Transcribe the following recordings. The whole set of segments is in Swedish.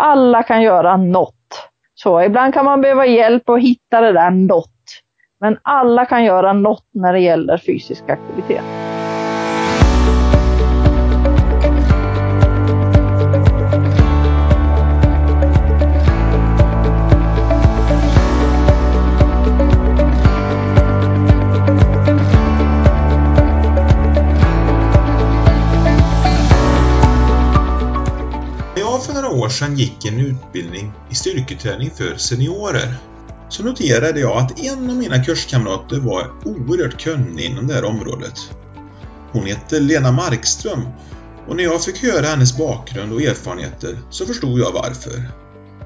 Alla kan göra något. Så ibland kan man behöva hjälp att hitta det där något. Men alla kan göra något när det gäller fysisk aktivitet. År sedan gick en utbildning i styrketräning för seniorer så noterade jag att en av mina kurskamrater var oerhört kunnig inom det här området. Hon heter Lena Markström och när jag fick höra hennes bakgrund och erfarenheter så förstod jag varför.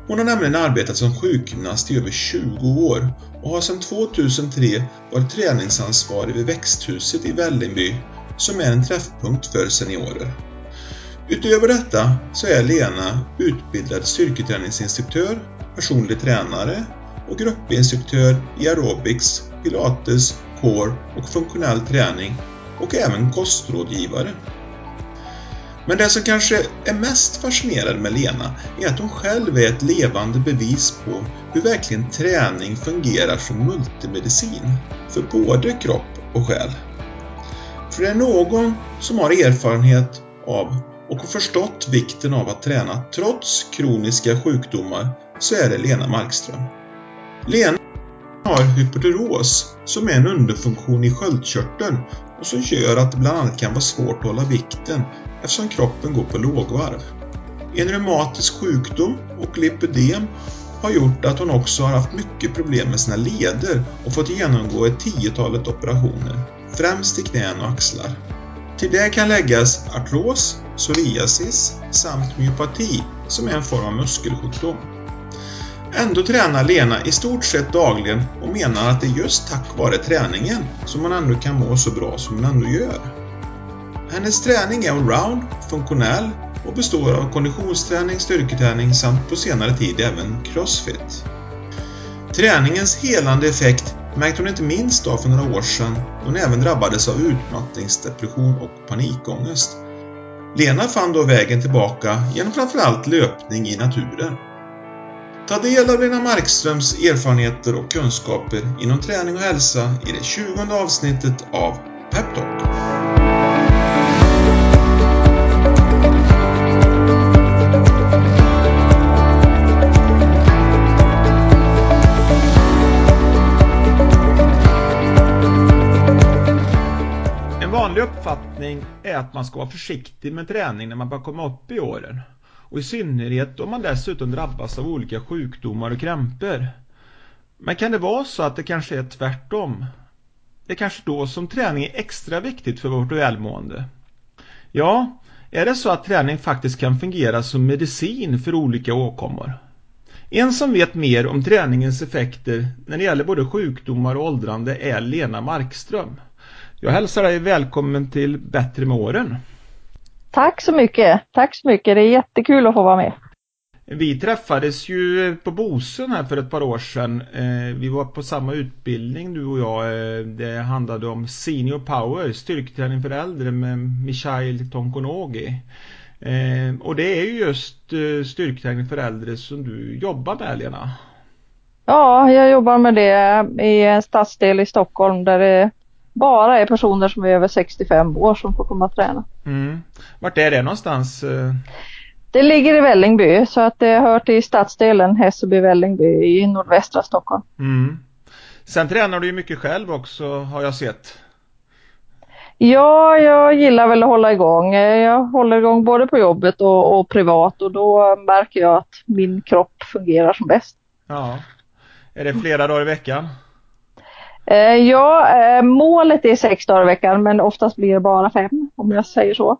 Hon har nämligen arbetat som sjukgymnast i över 20 år och har sedan 2003 varit träningsansvarig vid Växthuset i Vällingby som är en träffpunkt för seniorer. Utöver detta så är Lena utbildad styrketräningsinstruktör, personlig tränare och gruppinstruktör i aerobics, pilates, core och funktionell träning och även kostrådgivare. Men det som kanske är mest fascinerande med Lena är att hon själv är ett levande bevis på hur verkligen träning fungerar som multimedicin för både kropp och själ. För det är någon som har erfarenhet av och förstått vikten av att träna trots kroniska sjukdomar så är det Lena Markström. Lena har hypotyreos som är en underfunktion i sköldkörteln och som gör att det bland annat kan vara svårt att hålla vikten eftersom kroppen går på lågvarv. En reumatisk sjukdom och lipödem har gjort att hon också har haft mycket problem med sina leder och fått genomgå ett tiotalet operationer, främst i knän och axlar. Till det kan läggas artros, psoriasis samt myopati som är en form av muskelsjukdom. Ändå tränar Lena i stort sett dagligen och menar att det är just tack vare träningen som hon ändå kan må så bra som hon ändå gör. Hennes träning är allround, funktionell och består av konditionsträning, styrketräning samt på senare tid även crossfit. Träningens helande effekt märkte hon inte minst av för några år sedan då hon även drabbades av utmattningsdepression och panikångest. Lena fann då vägen tillbaka genom framförallt löpning i naturen. Ta del av Lena Markströms erfarenheter och kunskaper inom träning och hälsa i det 20 avsnittet av Peptalk. Vanlig uppfattning är att man ska vara försiktig med träning när man börjar komma upp i åren. Och i synnerhet om man dessutom drabbas av olika sjukdomar och krämpor. Men kan det vara så att det kanske är tvärtom? Det är kanske då som träning är extra viktigt för vårt välmående. Ja, är det så att träning faktiskt kan fungera som medicin för olika åkommor? En som vet mer om träningens effekter när det gäller både sjukdomar och åldrande är Lena Markström. Jag hälsar dig välkommen till Bättre med åren. Tack så mycket. Tack så mycket. Det är jättekul att få vara med. Vi träffades ju på Bosön här för ett par år sedan. Eh, vi var på samma utbildning du och jag. Eh, det handlade om Senior Power, styrketräning för äldre med Michail Tonkonogi. Eh, och det är ju just styrketräning för äldre som du jobbar med Lena. Ja, jag jobbar med det i en stadsdel i Stockholm där det bara är personer som är över 65 år som får komma och träna. Mm. Vart är det någonstans? Det ligger i Vällingby så att det hör till stadsdelen Hässelby-Vällingby i nordvästra Stockholm. Mm. Sen tränar du ju mycket själv också har jag sett. Ja, jag gillar väl att hålla igång. Jag håller igång både på jobbet och, och privat och då märker jag att min kropp fungerar som bäst. Ja. Är det flera dagar i veckan? Eh, ja, eh, målet är sex dagar i veckan men oftast blir det bara fem om jag säger så.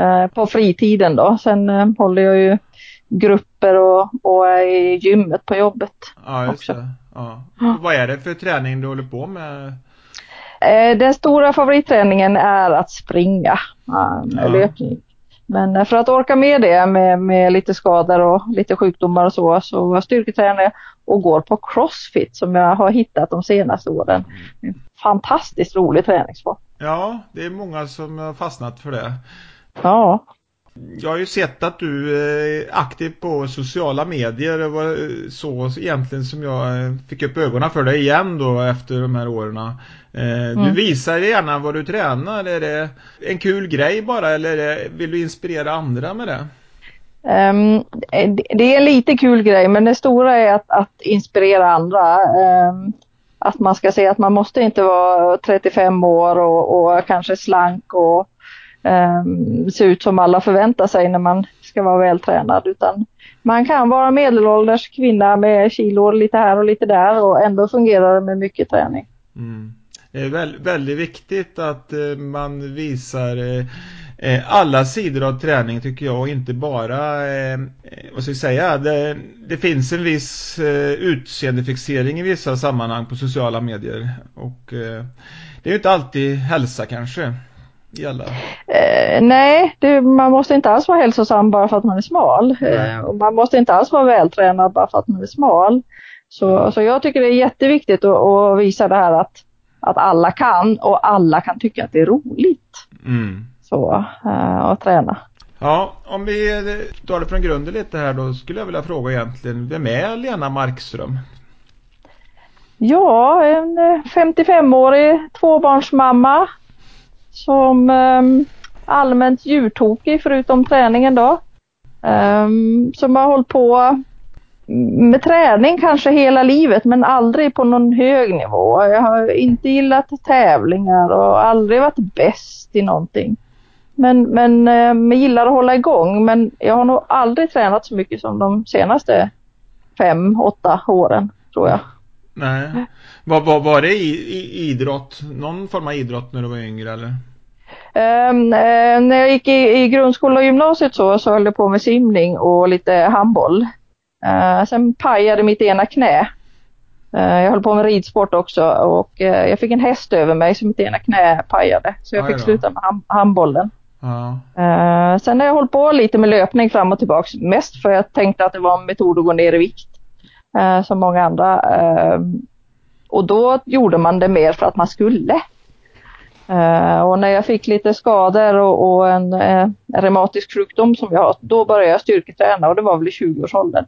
Eh, på fritiden då. Sen håller jag ju grupper och, och är i gymmet på jobbet. Ja, just också. det. Ja. Vad är det för träning du håller på med? Den stora favoritträningen är att springa, ja. löpning. Men för att orka med det med, med lite skador och lite sjukdomar och så, så styrketränar jag och går på crossfit som jag har hittat de senaste åren. En fantastiskt rolig träningsform. Ja, det är många som har fastnat för det. Ja. Jag har ju sett att du är aktiv på sociala medier. Det var så egentligen som jag fick upp ögonen för dig igen då efter de här åren. Mm. Du visar gärna vad du tränar. Är det en kul grej bara eller vill du inspirera andra med det? Um, det är en lite kul grej men det stora är att, att inspirera andra. Um, att man ska se att man måste inte vara 35 år och, och kanske slank och um, se ut som alla förväntar sig när man ska vara vältränad utan man kan vara medelålders kvinna med kilo lite här och lite där och ändå fungerar det med mycket träning. Mm. Det är väldigt viktigt att eh, man visar Eh, alla sidor av träning tycker jag och inte bara, eh, vad ska jag säga, det, det finns en viss eh, utseendefixering i vissa sammanhang på sociala medier och eh, det är ju inte alltid hälsa kanske. I alla. Eh, nej, det, man måste inte alls vara hälsosam bara för att man är smal. Eh, och man måste inte alls vara vältränad bara för att man är smal. Så, så jag tycker det är jätteviktigt att, att visa det här att, att alla kan och alla kan tycka att det är roligt. Mm så eh, och träna. Ja, om vi tar det från grunden lite här då skulle jag vilja fråga egentligen, vem är Lena Markström? Ja, en 55-årig eh, tvåbarnsmamma som um, allmänt djurtokig förutom träningen då. Um, som har hållit på med träning kanske hela livet men aldrig på någon hög nivå. Jag har inte gillat tävlingar och aldrig varit bäst i någonting. Men, men eh, jag gillar att hålla igång men jag har nog aldrig tränat så mycket som de senaste fem, åtta åren tror jag. Nej. Vad var, var det i, i, idrott? Någon form av idrott när du var yngre eller? Um, uh, när jag gick i, i grundskola och gymnasiet så, så höll jag på med simning och lite handboll. Uh, sen pajade mitt ena knä. Uh, jag höll på med ridsport också och jag fick en häst över mig så mitt ena knä pajade. Så jag fick sluta med handbollen. Ja. Uh, sen har jag hållit på lite med löpning fram och tillbaks. Mest för jag tänkte att det var en metod att gå ner i vikt. Uh, som många andra. Uh, och då gjorde man det mer för att man skulle. och när jag fick lite skador och, och en reumatisk sjukdom som jag har, då började jag styrketräna och det var väl i 20-årsåldern.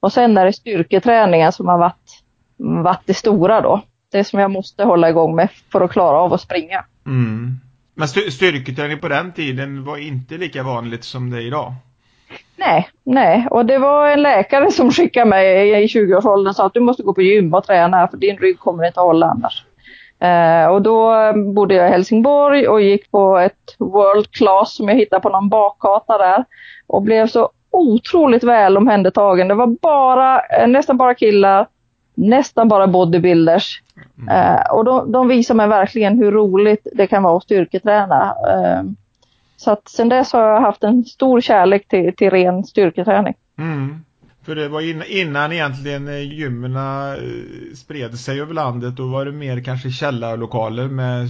Och sen är det styrketräningen som har varit, varit det stora då. Det som jag måste hålla igång med för att klara av att springa. Mm. Men styrketräning på den tiden var inte lika vanligt som det är idag? Nej, nej. Och det var en läkare som skickade mig i 20-årsåldern och sa att du måste gå på gym och träna för din rygg kommer inte att hålla annars. Eh, och då bodde jag i Helsingborg och gick på ett World Class som jag hittade på någon bakgata där. Och blev så otroligt väl omhändertagen. Det var bara, eh, nästan bara killar, nästan bara bodybuilders. Mm. Uh, och de, de visar mig verkligen hur roligt det kan vara att styrketräna. Uh, så att sen dess har jag haft en stor kärlek till, till ren styrketräning. Mm. För det var innan, innan egentligen eh, gymmen spred sig över landet då var det mer kanske källarlokaler med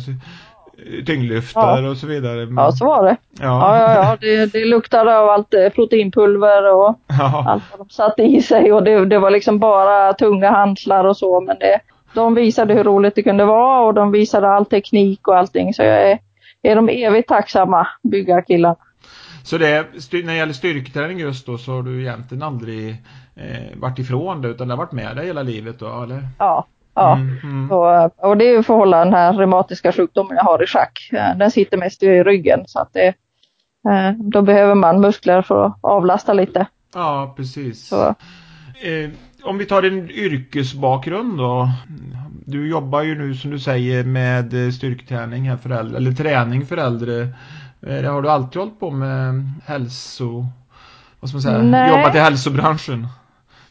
tyngdlyftar ja. och så vidare. Men... Ja, så var det. Ja, ja, ja, ja. Det, det luktade av allt eh, proteinpulver och allt vad de satte i sig och det, det var liksom bara tunga hantlar och så men det, de visade hur roligt det kunde vara och de visade all teknik och allting så jag är, är de evigt tacksamma byggarkillarna. Så det, när det gäller styrketräning just då så har du egentligen aldrig eh, varit ifrån det utan det har varit med dig hela livet då eller? Ja, Ja, mm, mm. Så, och det är för att hålla den här reumatiska sjukdomen jag har i schack. Den sitter mest i ryggen så att det, eh, då behöver man muskler för att avlasta lite. Ja, precis. Så. Eh, om vi tar din yrkesbakgrund då. Du jobbar ju nu som du säger med styrketräning här för äldre, eller träning för äldre. Eh, har du alltid hållit på med hälso... Vad ska man säga? Nej. Jobbat i hälsobranschen?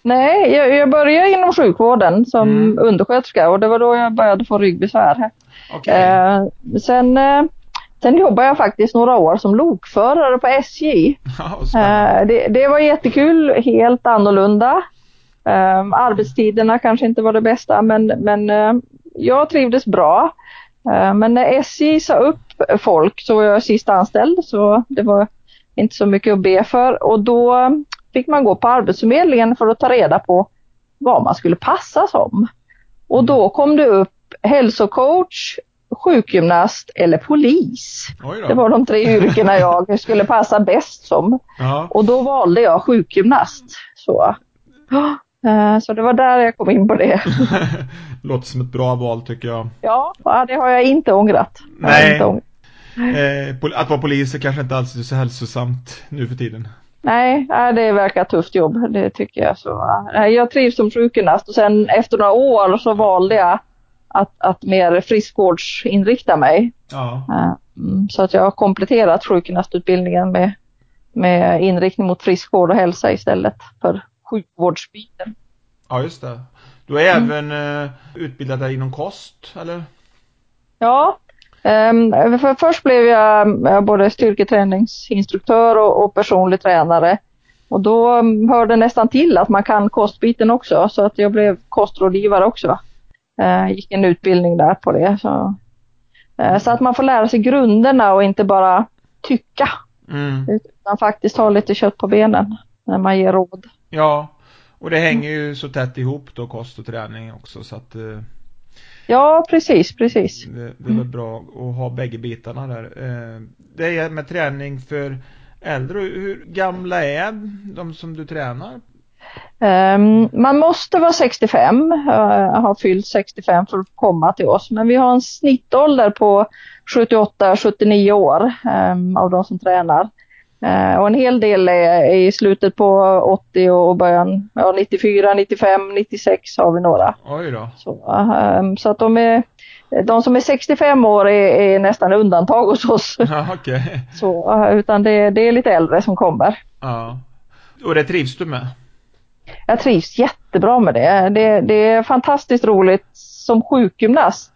Nej, jag, jag började inom sjukvården som mm. undersköterska och det var då jag började få ryggbesvär. Okay. Eh, sen, eh, sen jobbade jag faktiskt några år som lokförare på SJ. eh, det, det, var jättekul, helt annorlunda. Eh, arbetstiderna kanske inte var det bästa men, men eh, jag trivdes bra. Eh, men när SJ sa upp folk så var jag sist anställd så det var inte så mycket att be för och då fick man gå på Arbetsförmedlingen för att ta reda på vad man skulle passa som. Och då kom det upp hälsocoach, sjukgymnast eller polis. Det var de tre yrkena jag skulle passa bäst som. Ja. Och då valde jag sjukgymnast. Så. Eh, så det var där jag kom in på det. Låter som ett bra val tycker jag. Ja, det har jag inte ångrat. Nej. Inte ångrat. Eh, att vara polis är kanske inte alls så hälsosamt nu för tiden. Nej, det verkar tufft jobb, det tycker jag. Så, jag trivs som sjukgymnast och sen efter några år så valde jag att, att mer friskvårdsinrikta mig. Ja. Mm, så att jag har kompletterat sjukgymnastutbildningen med, med inriktning mot friskvård och hälsa istället för sjukvårdsbiten. Ja, just det. Du är mm. även uh, utbildad där inom kost, eller? Ja, för först blev jag uh, både styrketräningsinstruktör och, och personlig tränare. Och då um, hörde nästan till att man kan kostbiten också, så att jag blev kostrådgivare också. Uh, gick en utbildning där på det. Så, uh, så att man får lära sig grunderna och inte bara tycka. Mm. Utan faktiskt ha lite kött på benen när man ger råd. Ja, och det hänger ju så tätt ihop då kost och träning också så att eh, Ja, precis, precis. Det, det väl bra att ha bägge bitarna där. Eh, det är med träning för äldre. Hur gamla är de som du tränar? Um, man måste vara 65, uh, eh, ha fyllt 65 för att komma till oss. Men vi har en snittålder på 78-79 år um, av de som tränar. Uh, och en hel del är, i slutet på 80 och början ja, 94, 95, 96 har vi några. Oj då. Så, um, så att de är de som är 65 år är, är nästan undantag hos oss. Ja, okay. Så, uh, utan det, det, är lite äldre som kommer. Ja. Och det trivs du med? Jag trivs jättebra med det. det. Det är fantastiskt roligt som sjukgymnast.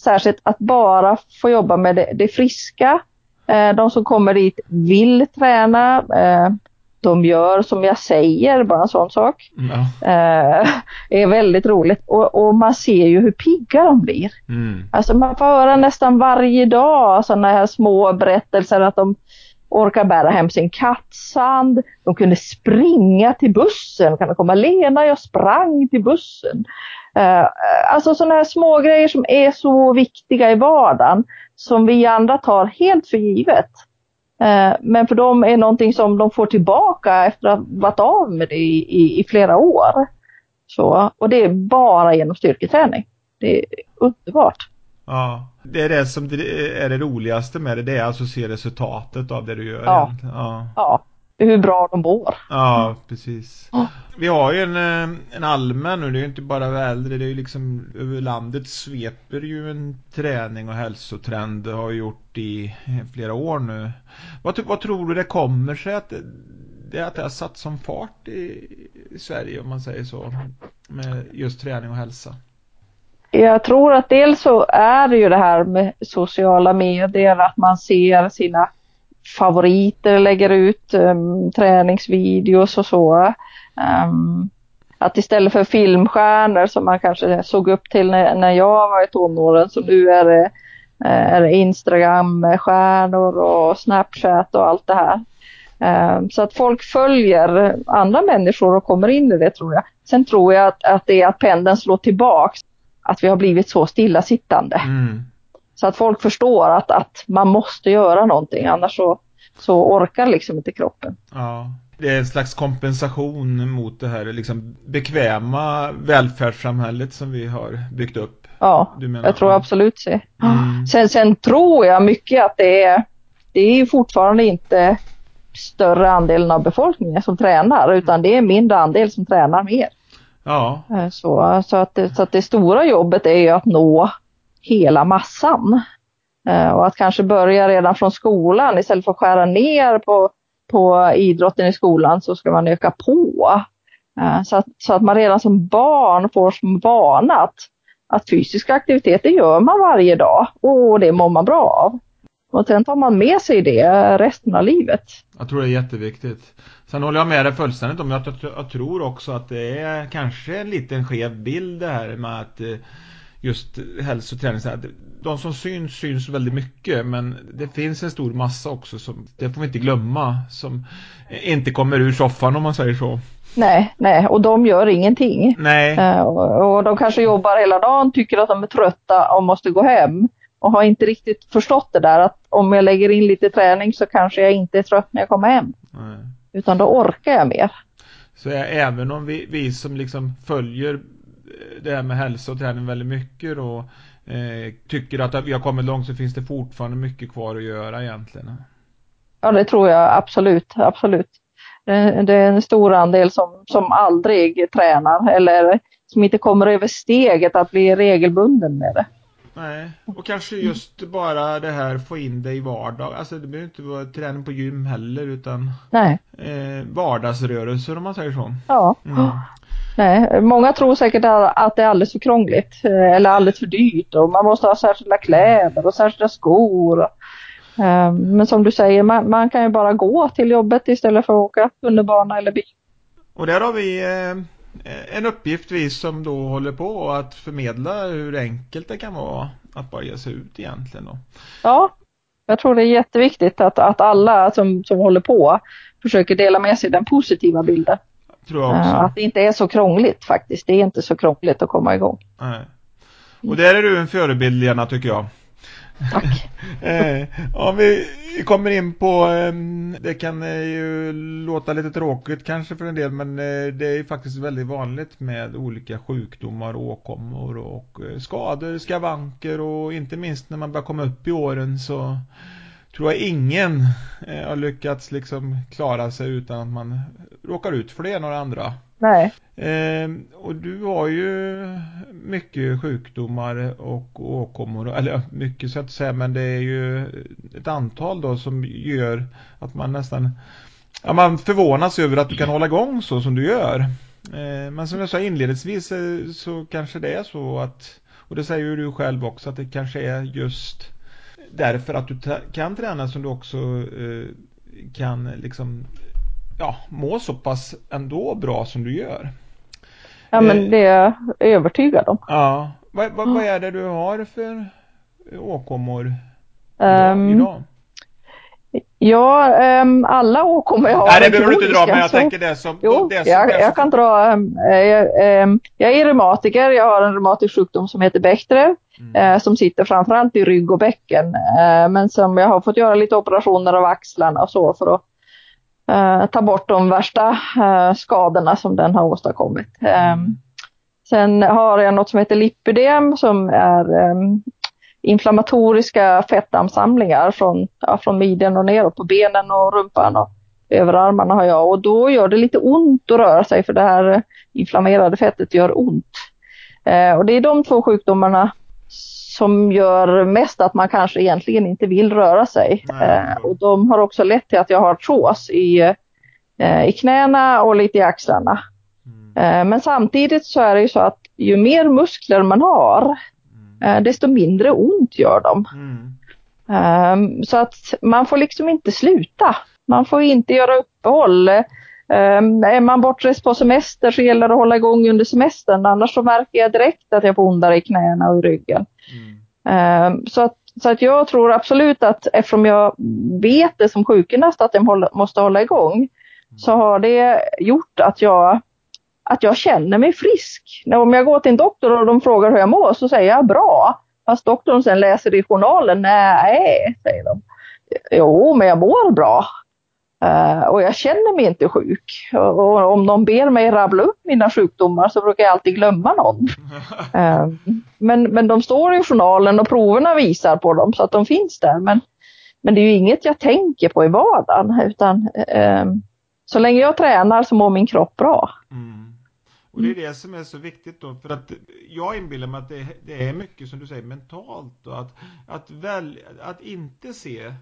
Särskilt att bara få jobba med det, det friska Eh, de som kommer dit vill träna. Eh, de gör som jag säger, bara en sån sak. Ja. Eh, är väldigt roligt och, och, man ser ju hur pigga de blir. Mm. Alltså man får höra nästan varje dag sådana här små berättelser att de orkar bära hem sin kattsand. De kunde springa till bussen. Kan komma Lena, jag sprang till bussen. Uh, alltså sådana här små grejer som är så viktiga i vardagen som vi andra tar helt för givet. Uh, men för dem är någonting som de får tillbaka efter att ha varit av med det i, i, i, flera år. Så, och det är bara genom styrketräning. Det är underbart. Ja, det är det som är det roligaste med det, det är alltså att se resultatet av det du gör. Ja, ja. ja. Hur bra de mår. Ja, precis. Vi har ju en, eh, en allmän, och det är ju inte bara äldre, det är ju liksom över landet sveper ju en träning och hälsotrend, det har gjort i flera år nu. Vad, vad tror du det kommer sig att det, att det har satt som fart i, i Sverige om man säger så, med just träning och hälsa? Jag tror att dels så är det ju det här med sociala medier, att man ser sina favoriter lägger ut um, träningsvideos och så. Um, att istället för filmstjärnor som man kanske såg upp till när, när jag var i tonåren så nu är det, eh, är det Instagram-stjärnor och Snapchat och allt det här. Um, så att folk följer andra människor och kommer in i det tror jag. Sen tror jag att, att det är att pendeln slår tillbaks att vi har blivit så stillasittande. Mm. Så att folk förstår att, att man måste göra någonting annars så, så orkar liksom inte kroppen. Ja. Det är en slags kompensation mot det här liksom bekväma välfärdssamhället som vi har byggt upp. Ja, jag tror absolut det. Mm. Sen, sen tror jag mycket att det är, det är fortfarande inte större andelen av befolkningen som tränar utan det är mindre andel som tränar mer. Ja. Eh, så, så, att, så att det stora jobbet är ju att nå hela massan. Eh, och att kanske börja redan från skolan istället för att skära ner på, på idrotten i skolan så ska man öka på. Eh, så att, så att man redan som barn får som vana att, att fysiska aktiviteter gör man varje dag och det mår man bra av. Och sen tar man med sig det resten av livet. Jag tror det är jätteviktigt. Sen håller jag med dig fullständigt om att jag, jag tror också att det är kanske en liten skev bild det här med att eh, just hälsoträning. De som syns syns väldigt mycket men det finns en stor massa också som det får vi inte glömma som inte kommer ur soffan om man säger så. Nej, nej, och de gör ingenting. Nej. Uh, och, och, de kanske jobbar hela dagen, tycker att de är trötta och måste gå hem. och har inte riktigt förstått det där att om jag lägger in lite träning så kanske jag inte är trött när jag kommer hem. Nej. Utan då orkar jag mer. Så även om vi, vi som liksom följer det här med hälsa och träning väldigt mycket då eh, tycker att vi har kommit långt så finns det fortfarande mycket kvar att göra egentligen. Ja det tror jag absolut, absolut. Det, det är en stor andel som, som aldrig tränar eller som inte kommer över steget att bli regelbunden med det. Nej, och kanske just bara det här få in det i vardag. Alltså det behöver inte vara träning på gym heller utan Nej. Eh, vardagsrörelser om man säger så. Ja. Mm. Nej, många tror säkert att det är alldeles för krångligt eh, eller alldeles för dyrt och man måste ha särskilda kläder och särskilda skor. Eh, men som du säger, man, man kan ju bara gå till jobbet istället för att åka tunnelbana eller bil. Och där har vi eh, en uppgift vi som då håller på att förmedla hur enkelt det kan vara att bara ge sig ut egentligen då. Ja, jag tror det är jätteviktigt att, att alla som, som håller på försöker dela med sig den positiva bilden. Tror jag också. Att det inte är så krångligt faktiskt. Det är inte så krångligt att komma igång. Nej. Och där är du en förebild Lena tycker jag. Tack. eh, om vi kommer in på, eh, det kan eh, ju låta lite tråkigt kanske för en del men eh, det är ju faktiskt väldigt vanligt med olika sjukdomar, åkommor och eh, skador, skavanker och inte minst när man börjar komma upp i åren så tror jag ingen eh, har lyckats liksom klara sig utan att man råkar ut för det ena och det andra. Nej. Eh, och du har ju mycket sjukdomar och åkommor, eller mycket så jag inte säga, men det är ju ett antal då som gör att man nästan, ja man förvånas över att du kan hålla igång så som du gör. Eh, men som jag sa inledningsvis eh, så kanske det är så att, och det säger ju du själv också, att det kanske är just därför att du kan träna som du också eh, kan liksom ja, må så pass ändå bra som du gör. Ja men eh, det är jag övertygad om. Ja. Vad, vad, vad är det du har för åkommor idag? Um? Ja, um, alla åkommor jag har Nej, det behöver du inte dra, men jag så, tänker det som... Jo, det som jag, jag kan dra. Um, um, jag är reumatiker, jag har en reumatisk sjukdom som heter Bechdrev. Mm. Uh, som sitter framförallt i rygg och bäcken. Uh, men som jag har fått göra lite operationer av axlarna och så för att uh, ta bort de värsta skadorna som den har åstadkommit. Mm. Sen har jag något som heter lipödem som är inflammatoriska fettansamlingar från, ja, från midjan och neråt på benen och rumpan och överarmarna har jag och då gör det lite ont att röra sig för det här inflammerade fettet gör ont. Eh, och det är de två sjukdomarna som gör mest att man kanske egentligen inte vill röra sig. Eh, och de har också lett till att jag har artros i, eh, i knäna och lite i axlarna. Mm. Eh, men samtidigt så är det ju så att ju mer muskler man har desto mindre ont gör de. Mm. Um, så att man får liksom inte sluta. Man får inte göra uppehåll. Um, är man bortrest på semester så gäller det att hålla igång under semestern. Annars så märker jag direkt att jag får ondare i knäna och i ryggen. Mm. Um, så, att, så att jag tror absolut att eftersom jag vet det som sjukgymnast att jag måste hålla igång mm. så har det gjort att jag att jag känner mig frisk. Om jag går till en doktor och de frågar hur jag mår så säger jag bra. Fast doktorn sen läser i journalen, nej, säger de. Jo, men jag mår bra. Uh, och jag känner mig inte sjuk. Och om de ber mig rabbla upp mina sjukdomar så brukar jag alltid glömma någon. Uh, men, men de står i journalen och proverna visar på dem så att de finns där. Men, men det är ju inget jag tänker på i vardagen utan uh, så länge jag tränar så mår min kropp bra. Mm. Och det är mm. det som är så viktigt då, för att jag inbillar mig att det, det är mycket som du säger mentalt och att, att, väl, att inte se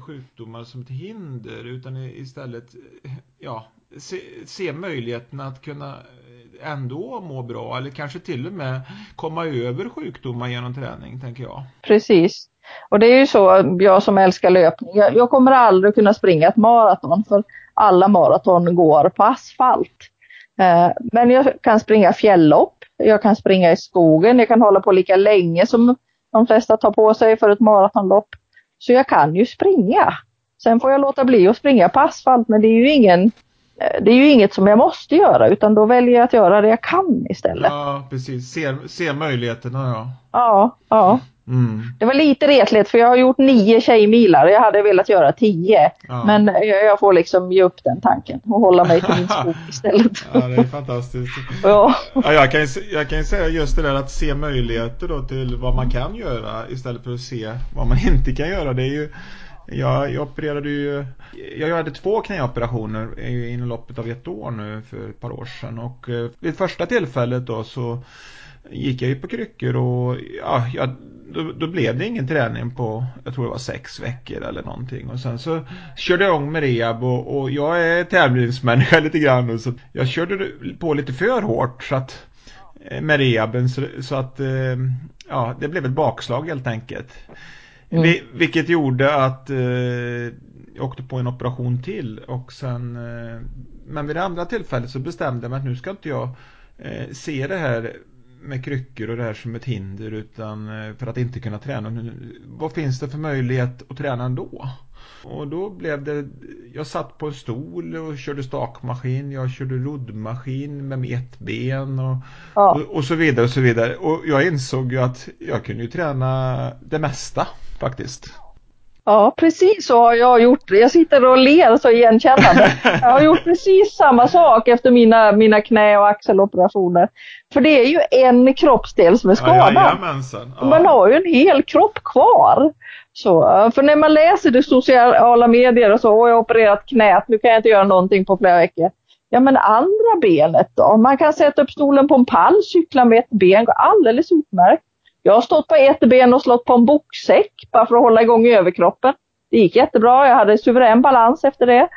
sjukdomar som ett hinder utan istället ja, se, se möjligheten att kunna ändå må bra eller kanske till och med komma över sjukdomar genom träning, tänker jag. Precis. Och det är ju så, jag som älskar löpning, jag, jag kommer aldrig kunna springa ett maraton för alla maraton går på asfalt. Eh, men jag kan springa fjälllopp, jag kan springa i skogen, jag kan hålla på lika länge som de flesta tar på sig för ett maratonlopp. Så jag kan ju springa. Sen får jag låta bli att springa på asfalt men det är ju ingen, det är ju inget som jag måste göra utan då väljer jag att göra det jag kan istället. Ja, precis. Se, se möjligheterna, ja. Ja, ja. Mm. Det var lite retligt för jag har gjort nio tjejmilar. Jag hade velat göra tio. Ja. Men jag, jag får liksom ge upp den tanken och hålla mig till min skog istället. Ja, det är fantastiskt. Ja, Ja, jag, kan, jag kan säga just det där att se möjligheter då till vad man kan göra istället för att se vad man inte kan göra. Det är ju jag, jag opererade ju, jag hade två knäoperationer inom loppet av ett år nu för ett par år sedan. Och eh, vid första tillfället då så gick jag ju på kryckor och ja, jag, då, då blev det ingen träning på, jag tror det var sex veckor eller någonting. Och sen så körde jag igång med rehab och, och jag är tävlingsmänniska lite grann och så jag körde på lite för hårt så att eh, med rehaben. Så, så att eh, ja, det blev ett bakslag helt enkelt. Mm. Vi, vilket gjorde att eh, jag åkte på en operation till och sen eh, men vid det andra tillfället så bestämde jag mig att nu ska inte jag eh, se det här med kryckor och det här som ett hinder utan eh, för att inte kunna träna. Nu, vad finns det för möjlighet att träna ändå? Och då blev det, jag satt på en stol och körde stakmaskin, jag körde roddmaskin med ett ben och, ja. och, och så vidare och så vidare. Och jag insåg ju att jag kunde ju träna det mesta faktiskt. ja, precis så har jag gjort. Jag sitter och ler så igenkännande. Jag har gjort precis samma sak efter mina, mina knä och axeloperationer. För det är ju en kroppsdel som är skadad. Jajamensan. Ja. Man har ju en hel kropp kvar. Så, för när man läser det sociala medier och så, jag har opererat knät, nu kan jag inte göra någonting på flera veckor. Ja men andra benet då? Man kan sätta upp stolen på en pall, cykla med ett ben, går alldeles utmärkt. Jag har stått på ett ben och slått på en boksäck bara för att hålla igång överkroppen. Det gick jättebra, jag hade suverän balans efter det.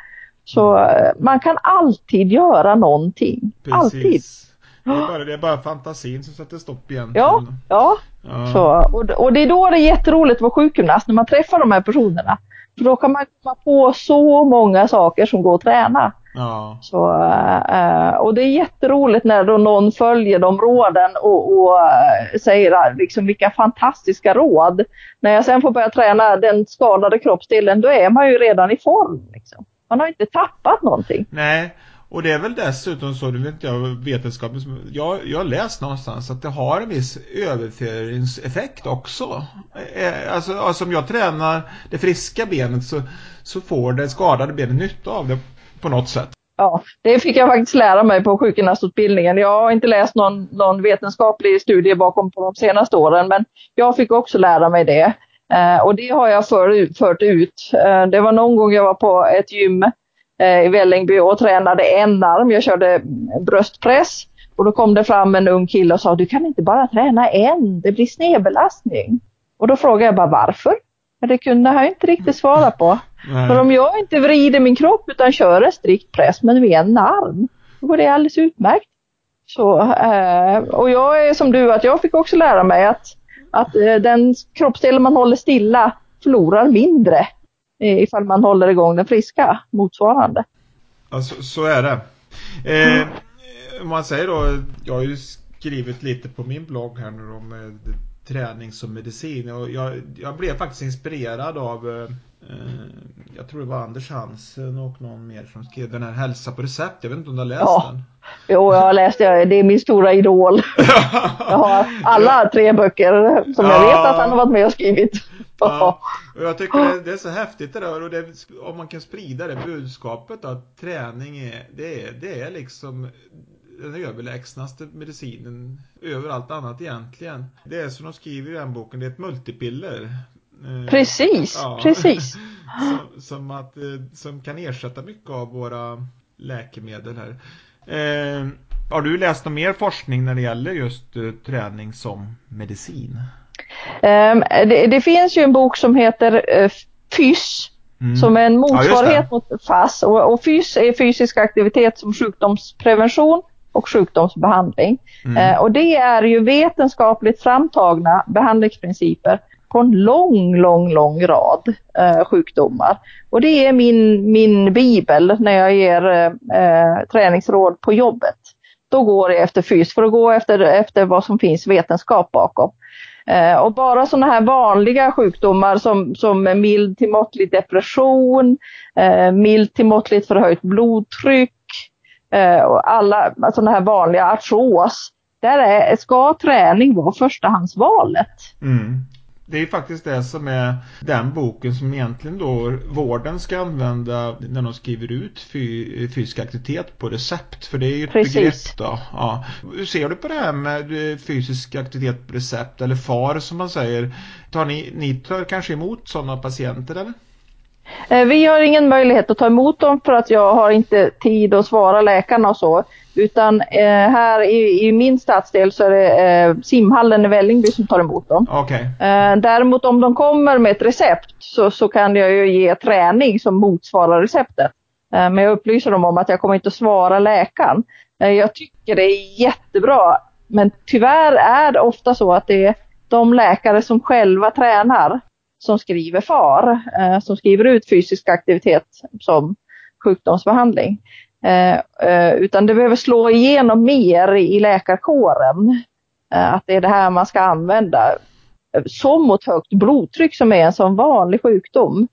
Så eh, man kan alltid göra någonting. Alltid. Precis. Det är, bara, det är bara fantasin som sätter stopp egentligen. Ja, ja. Ja. Så, och, och det är då det är jätteroligt att vara sjukgymnast när man träffar de här personerna. För då kan man komma på så många saker som går att träna. Ja. Så, eh, och det är jätteroligt när då någon följer de råden och, och eh, säger ah, liksom, vilka fantastiska råd. När jag sen får börja träna den skadade kroppsdelen då är man ju redan i form. Liksom. Man har inte tappat någonting. Nej, och det är väl dessutom så, nu vet inte jag vetenskapen, jag, jag har läst någonstans att det har en viss överföringseffekt också. Eh, Alltså, alltså om jag tränar det friska benet så, så får det skadade benet nytta av det på något sätt. Ja, det fick jag faktiskt lära mig på sjukgymnastutbildningen. Jag har inte läst någon, någon vetenskaplig studie bakom på de senaste åren, men jag fick också lära mig det. Eh, och det har jag för, fört ut. Eh, det var någon gång jag var på ett gym eh, i Vällingby och tränade en arm. Jag körde bröstpress och då kom det fram en ung kille och sa du kan inte bara träna en, det blir snedbelastning. Och då frågade jag bara varför? Men det kunde han inte riktigt svara på. Nej. För om jag inte vrider min kropp utan kör en strikt press men med en arm, då går det alldeles utmärkt. Så, eh, och jag är som du, att jag fick också lära mig att, att eh, den kroppsdel man håller stilla förlorar mindre eh, ifall man håller igång den friska motsvarande. Ja, så, så är det. Eh, om man säger då, jag har ju skrivit lite på min blogg här nu med träning som medicin och jag, jag blev faktiskt inspirerad av eh, eh, jag tror det var Anders Hansen och någon mer som skrev den här Hälsa på recept. Jag vet inte om du har läst Ja. den? Jo, jag har läst det, det är min stora idol. Jag har alla tre böcker som jag Ja. vet att han har varit med och skrivit. Ja, och jag tycker det, det är så häftigt det där och det, om man kan sprida det budskapet att träning är, det är, det är liksom den överlägsnaste medicinen över allt annat egentligen. Det är som de skriver i den boken, det är ett multipiller. Eh, Precis, Ja. precis. som, som, att, eh, som kan ersätta mycket av våra läkemedel här. Eh, har du läst någon mer forskning när det gäller just eh, träning som medicin? Ehm, det, det finns ju en bok som heter eh, FYSS Mm. som är en Ja, motsvarighet mot FASS. Och, och FYSS är fysisk aktivitet som sjukdomsprevention och sjukdomsbehandling. Mm. Eh, och det är ju vetenskapligt framtagna behandlingsprinciper på en lång, lång, lång rad eh, sjukdomar. Och det är min, min bibel när jag ger eh, träningsråd på jobbet. Då går jag efter fys för att gå efter, efter vad som finns vetenskap bakom. Eh, och bara sådana här vanliga sjukdomar som, som mild till måttlig depression, eh, mild till måttligt förhöjt blodtryck, och alla sådana här vanliga artros, där är, ska träning vara förstahandsvalet. Mm. Det är faktiskt det som är den boken som egentligen då vården ska använda när de skriver ut fy, fysisk aktivitet på recept. För det är ju ett Precis. begrepp då. Ja. Hur ser du på det här med eh, fysisk aktivitet på recept eller FAR som man säger? Tar ni, ni tar kanske emot sådana patienter eller? Eh, Vi har ingen möjlighet att ta emot dem för att jag har inte tid att svara läkarna och så. Utan eh, här i, i min stadsdel så är det eh, simhallen i Vällingby som tar emot dem. Eh, däremot om de kommer med ett recept så, så kan jag ju ge träning som motsvarar receptet. Men jag upplyser dem om att jag kommer inte att svara läkaren. Jag tycker det är jättebra. Men tyvärr är det ofta så att det är de läkare som själva tränar som skriver FAR, eh, som skriver ut fysisk aktivitet som sjukdomsbehandling. Eh, eh, utan det behöver slå igenom mer i läkarkåren. Eh, att det är det här man ska använda. Eh, som mot högt blodtryck som är en sån vanlig sjukdom.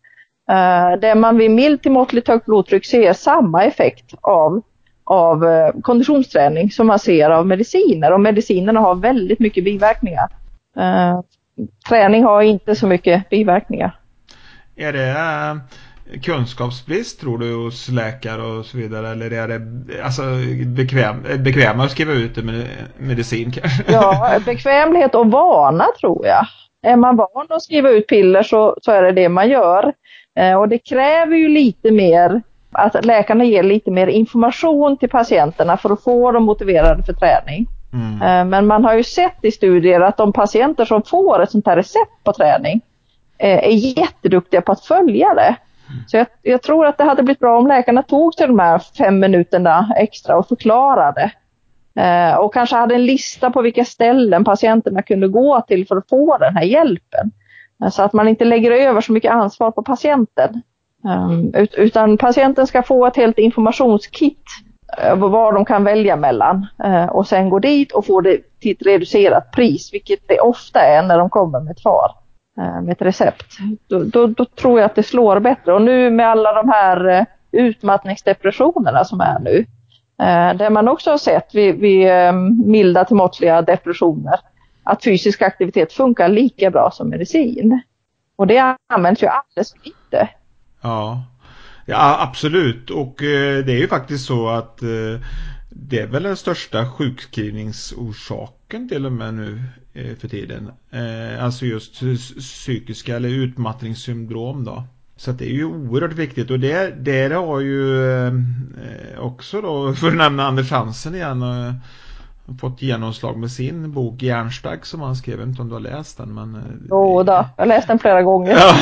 Eh, där man vid milt till måttligt högt blodtryck ser samma effekt av, av eh, konditionsträning som man ser av mediciner. Och medicinerna har väldigt mycket biverkningar. Eh, Träning har inte så mycket biverkningar. Är det eh, kunskapsbrist tror du hos läkare och så vidare eller är det alltså bekväm, bekväma att skriva ut det med medicin kanske? Ja, bekvämlighet och vana tror jag. Är man van att skriva ut piller så, så är det det man gör. Eh, och det kräver ju lite mer att läkarna ger lite mer information till patienterna för att få dem motiverade för träning. Mm. Eh, Men man har ju sett i studier att de patienter som får ett sånt här recept på träning eh, är jätteduktiga på att följa det. Så jag, jag tror att det hade blivit bra om läkarna tog sig de här fem minuterna extra och förklarade. Eh, och kanske hade en lista på vilka ställen patienterna kunde gå till för att få den här hjälpen. Eh, Så att man inte lägger över så mycket ansvar på patienten. Ut, utan patienten ska få ett helt informationskit vad de kan välja mellan. Eh, och sen gå dit och få det till ett reducerat pris, vilket det ofta är när de kommer med ett FAR, eh, med ett recept. Då, då, då tror jag att det slår bättre. Och nu med alla de här eh, utmattningsdepressionerna som är nu, där man också har sett vid, vid milda till måttliga depressioner, att fysisk aktivitet funkar lika bra som medicin. Och det används ju alldeles för lite. Ja ja, absolut. Och eh, det är ju faktiskt så att eh, det är väl den största sjukskrivningsorsaken till och med nu eh, för tiden. Eh, alltså just psykiska eller utmattningssyndrom då. Så att det är ju oerhört viktigt och det, det har ju eh, också då, för att nämna Anders Hansen igen, eh, fått genomslag med sin bok Järnstark som han skrev. Jag vet inte om du har läst den men... eh, Jo då, jag har läst den flera gånger. Ja,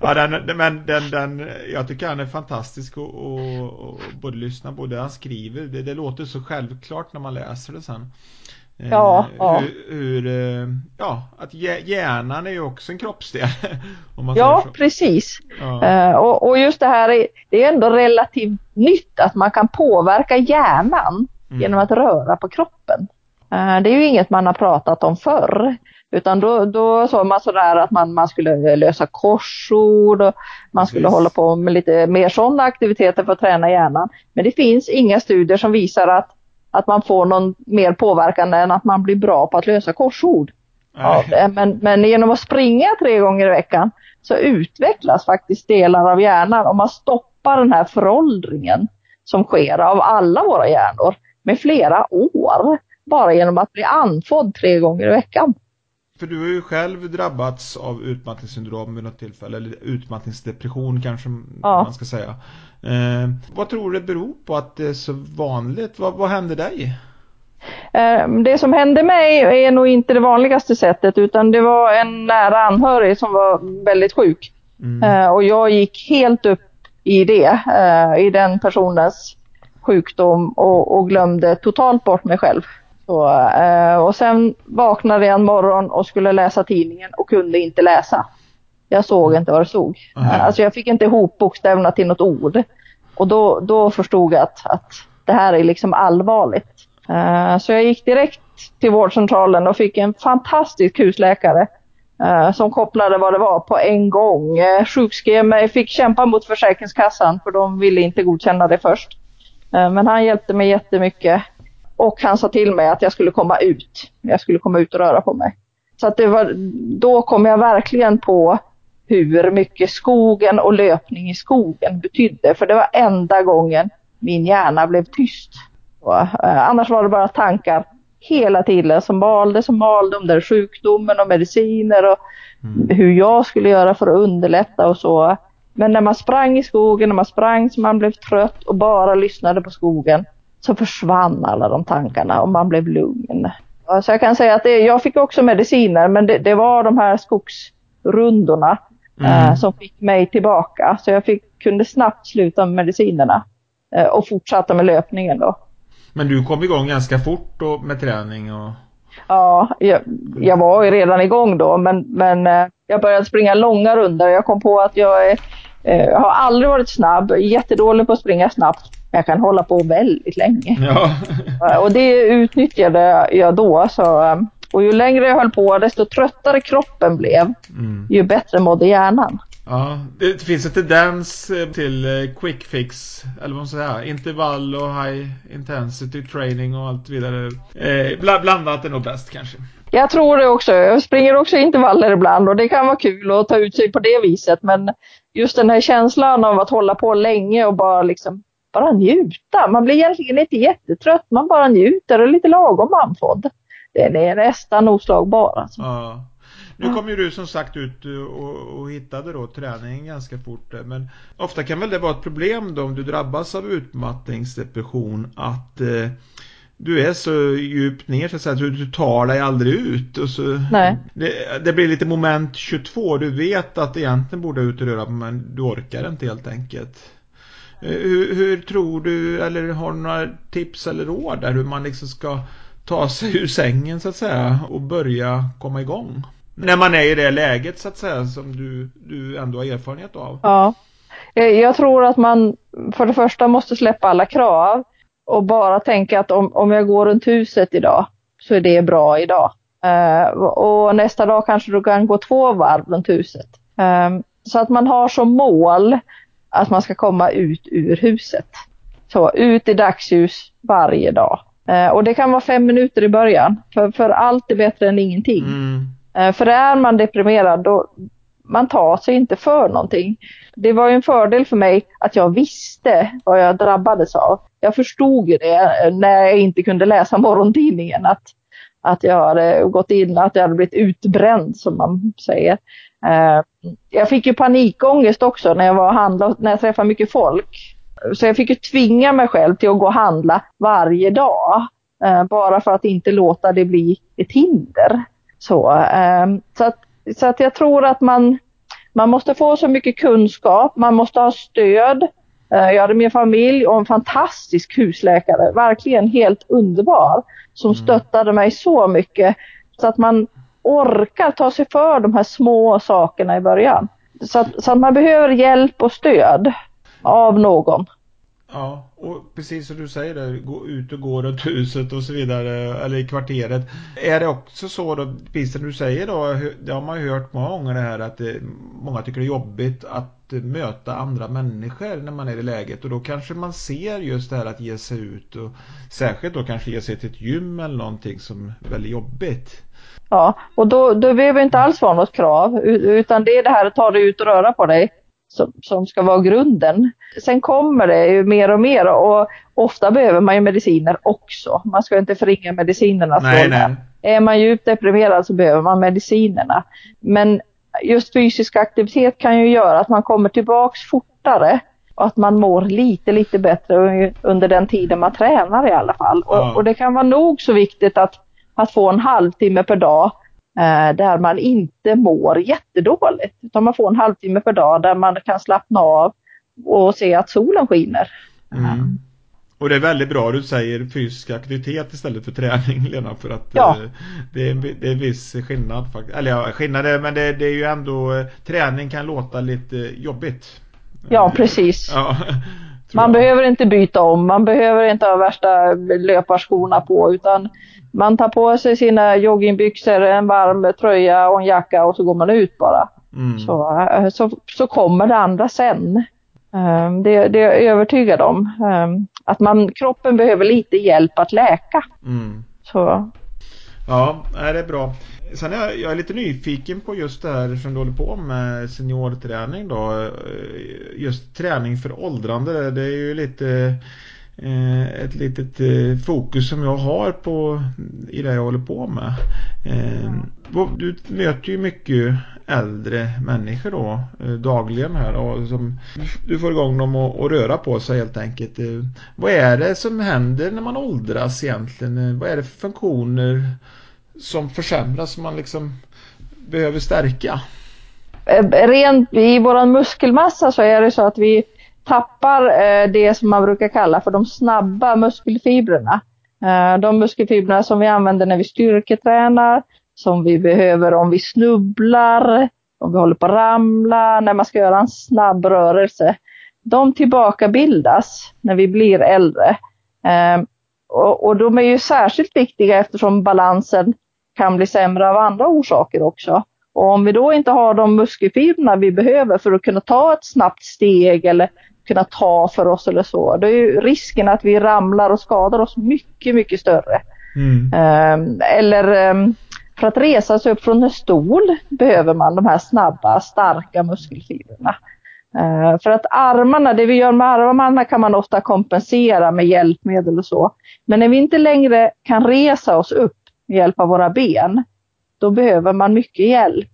ja den, men den, den, jag tycker han är fantastisk och, och, och både lyssna på det han skriver. Det, det låter så självklart när man läser det sen. Eh, Ja, ja. Hur, hur, eh, ja, att hjä- hjärnan är ju också en kroppsdel. Ja, precis. Ja. Och, och just det här, är, det är ändå relativt nytt att man kan påverka hjärnan Mm. genom att röra på kroppen. Eh, det är ju inget man har pratat om förr. Utan då, då såg man sådär att man, man skulle lösa korsord och man skulle Precis. hålla på med lite mer sådana aktiviteter för att träna hjärnan. Men det finns inga studier som visar att, att man får någon mer påverkan än att man blir bra på att lösa korsord. Men, men genom att springa tre gånger i veckan så utvecklas faktiskt delar av hjärnan om man stoppar den här föråldringen som sker av alla våra hjärnor med flera år. Bara genom att bli andfådd tre gånger i veckan. För du har ju själv drabbats av utmattningssyndrom vid något tillfälle, eller utmattningsdepression kanske Ja. man ska säga. Eh, vad tror du det beror på att det är så vanligt? Vad, vad hände dig? Eh, Det som hände mig är nog inte det vanligaste sättet utan det var en nära anhörig som var väldigt sjuk. Mm. Eh, Och jag gick helt upp i det, eh, i den personens sjukdom och, och glömde totalt bort mig själv. Så, eh, och sen vaknade jag en morgon och skulle läsa tidningen och kunde inte läsa. Jag såg inte vad det stod. Aha. Eh, Alltså jag fick inte ihop bokstäverna till något ord. Och då, då förstod jag att, att det här är liksom allvarligt. Eh, Så jag gick direkt till vårdcentralen och fick en fantastisk husläkare som kopplade vad det var på en gång. Sjukskrev mig, fick kämpa mot Försäkringskassan för de ville inte godkänna det först. Eh, men han hjälpte mig jättemycket. Och han sa till mig att jag skulle komma ut. Jag skulle komma ut och röra på mig. Så att det var, då kom jag verkligen på hur mycket skogen och löpning i skogen betydde. För det var enda gången min hjärna blev tyst. Och, eh, annars var det bara tankar hela tiden som malde, som malde om den sjukdomen och mediciner och mm. hur jag skulle göra för att underlätta och så. Men när man sprang i skogen, när man sprang så man blev trött och bara lyssnade på skogen så försvann alla de tankarna och man blev lugn. Så jag kan säga att det, jag fick också mediciner men det, det var de här skogsrundorna mm. eh, som fick mig tillbaka. Så jag fick, kunde snabbt sluta med medicinerna eh, och fortsätta med löpningen då. Men du kom igång ganska fort då med träning och... Ja, jag, jag var ju redan igång då men, men eh, jag började springa långa runder. Jag kom på att jag, är, eh, jag har aldrig varit snabb, jättedålig på att springa snabbt. Men jag kan hålla på väldigt länge. Ja. och det utnyttjade jag då. Så, eh, och ju längre jag höll på desto tröttare kroppen blev, mm. ju bättre mådde hjärnan. Ja, det finns en tendens eh, till eh, quick fix, eller vad man säger, intervall och high intensity training och allt vidare. Eh, blandat är nog bäst kanske. Jag tror det också. Jag springer också intervaller ibland och det kan vara kul att ta ut sig på det viset. Men just den här känslan av att hålla på länge och bara liksom bara njuta. Man blir egentligen inte jättetrött, man bara njuter och är lite lagom andfådd. Den är nästan oslagbar alltså. Ja. Nu kom ju du som sagt ut eh, och, och hittade då träningen ganska fort. Eh, men ofta kan väl det vara ett problem då om du drabbas av utmattningsdepression att eh, du är så djupt ner så att säga, du, du tar dig aldrig ut. Och så, Nej. Det, det, blir lite moment 22. Du vet att egentligen borde ut och röra men du orkar inte helt enkelt. Eh, hur, hur, tror du, eller har du några tips eller råd där hur man liksom ska ta sig ur sängen så att säga och börja komma igång? När man är i det läget så att säga som du, du ändå har erfarenhet av. Ja. Eh, jag tror att man för det första måste släppa alla krav och bara tänka att om, om jag går runt huset idag så är det bra idag. Uh, och nästa dag kanske du kan gå två varv runt huset. Um, så att man har som mål att man ska komma ut ur huset. Så ut i dagsljus varje dag. Uh, och det kan vara fem minuter i början, för, för allt är bättre än ingenting. Mm. Uh, för är man deprimerad då man tar sig inte för någonting. Det var ju en fördel för mig att jag visste vad jag drabbades av. Jag förstod det när jag inte kunde läsa morgontidningen att, att jag hade gått in, att jag hade blivit utbränd som man säger. Eh, jag fick ju panikångest också när jag var och handlade, när jag träffade mycket folk. Så jag fick ju tvinga mig själv till att gå och handla varje dag. Eh, bara för att inte låta det bli ett hinder. Så, eh, så, att, så att jag tror att man, man måste få så mycket kunskap, man måste ha stöd. Jag hade min familj och en fantastisk husläkare, verkligen helt underbar, som mm. stöttade mig så mycket. Så att man, orkar ta sig för de här små sakerna i början. Så att, så att man behöver hjälp och stöd av någon. Ja, och precis som du säger där, gå ut och gå runt huset och så vidare, eller i kvarteret. Är det också så då, precis som du säger då, det har man ju hört många gånger det här att det, många tycker det är jobbigt att eh, möta andra människor när man är i läget och då kanske man ser just det här att ge sig ut och särskilt då kanske ge sig till ett gym eller någonting som är väldigt jobbigt. Ja, och då, då behöver inte alls vara något krav, utan det är det här att ta dig ut och röra på dig som, som ska vara grunden. Sen kommer det ju mer och mer och ofta behöver man ju mediciner också. Man ska inte förringa medicinernas roll. Är man djupt deprimerad så behöver man medicinerna. Men just fysisk aktivitet kan ju göra att man kommer tillbaks fortare och att man mår lite, lite bättre under den tiden man tränar i alla fall. Och, och, det kan vara nog så viktigt att att få en halvtimme per dag där man inte mår jättedåligt. Utan man får en halvtimme per dag där man kan slappna av och se att solen skiner. Mm. Och det är väldigt bra du säger fysisk aktivitet istället för träning Lena för att ja. eh, det, är, det är en viss skillnad faktiskt. Eller ja, skillnad är, men det, det, är ju ändå eh, träning kan låta lite jobbigt. Ja, precis. Ja, man behöver inte byta om, man behöver inte ha värsta löparskorna på utan man tar på sig sina joggingbyxor, en varm tröja och en jacka och så går man ut bara. Mm. Så, eh, så, så kommer det andra sen. Um, det, det, är jag övertygad om. Um, att man, kroppen behöver lite hjälp att läka. Mm. Så. Ja, det är bra. Sen är jag, jag är lite nyfiken på just det här som du håller på med seniorträning då. Eh, just träning för åldrande. Det är ju lite eh, ett litet eh, fokus som jag har på i det jag håller på med. Du möter ju mycket äldre människor då dagligen här och som du får igång dem att röra på sig helt enkelt. Vad är det som händer när man åldras egentligen? Vad är det för funktioner som försämras som man liksom behöver stärka? Eh, rent i våran muskelmassa så är det så att vi tappar eh, det som man brukar kalla för de snabba muskelfibrerna. Eh, de muskelfibrerna som vi använder när vi styrketränar, som vi behöver om vi snubblar, om vi håller på att ramla, när man ska göra en snabb rörelse. De tillbakabildas när vi blir äldre. Och de är ju särskilt viktiga eftersom balansen kan bli sämre av andra orsaker också. Och om vi då inte har de muskelfibrerna vi behöver för att kunna ta ett snabbt steg eller kunna ta för oss eller så, då är ju risken att vi ramlar och skadar oss mycket, mycket större. Mm. Um, eller um, för att resa sig upp från en stol behöver man de här snabba, starka muskelfibrerna. Uh, för att armarna, det vi gör med armarna kan man ofta kompensera med hjälpmedel och så. Men när vi inte längre kan resa oss upp med hjälp av våra ben, då behöver man mycket hjälp.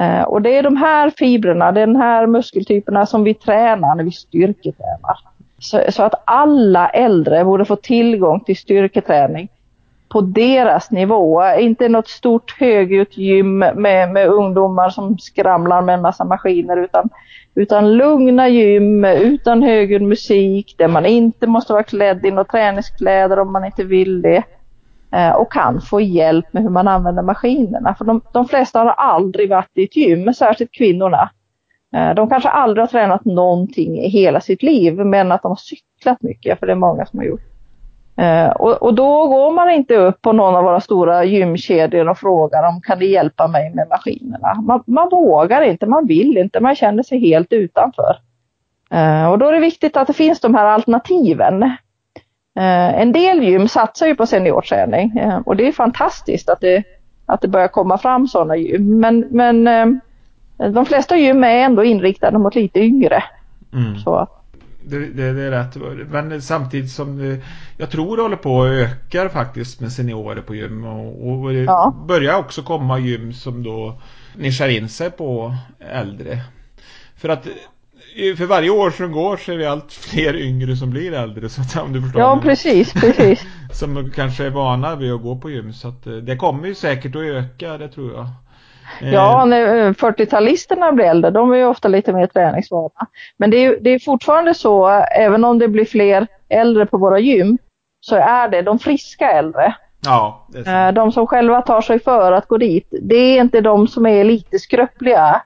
Eh, och det är de här fibrerna, den här muskeltyperna som vi tränar när vi styrketränar. Så, så, att alla äldre borde få tillgång till styrketräning på deras nivå. Inte något stort högljutt gym med, med ungdomar som skramlar med en massa maskiner utan, utan lugna gym utan högljudd musik där man inte måste vara klädd i några träningskläder om man inte vill det. Eh, och kan få hjälp med hur man använder maskinerna. För de, de flesta har aldrig varit i ett gym, särskilt kvinnorna. Eh, de kanske aldrig har tränat någonting i hela sitt liv, men att de har cyklat mycket, för det är många som har gjort. Eh, och, och, då går man inte upp på någon av våra stora gymkedjor och frågar om kan du hjälpa mig med maskinerna. Man, man vågar inte, man vill inte, man känner sig helt utanför. Och då är det viktigt att det finns de här alternativen. Eh, en del gym satsar ju på seniorträning eh, och det är fantastiskt att det, att det börjar komma fram sådana gym. Men, men eh, de flesta gym är ändå inriktade mot lite yngre. Mm. Så. Det, det, det, är rätt. Men samtidigt som jag tror det håller på att öka faktiskt med seniorer på gym. Och, och det ja. börjar också komma gym som då nischar in sig på äldre. För att för varje år som går så är vi allt fler yngre som blir äldre så att, om du förstår Ja mig. precis, precis Som kanske är vana vid att gå på gym så att eh, det kommer ju säkert att öka, det tror jag eh, Ja, när 40-talisterna eh, blir äldre, de är ju ofta lite mer träningsvana. Men det är, det är fortfarande så, även om det blir fler äldre på våra gym, så är det de friska äldre. Ja, de som själva tar sig för att gå dit. Det är inte de som är lite skröpliga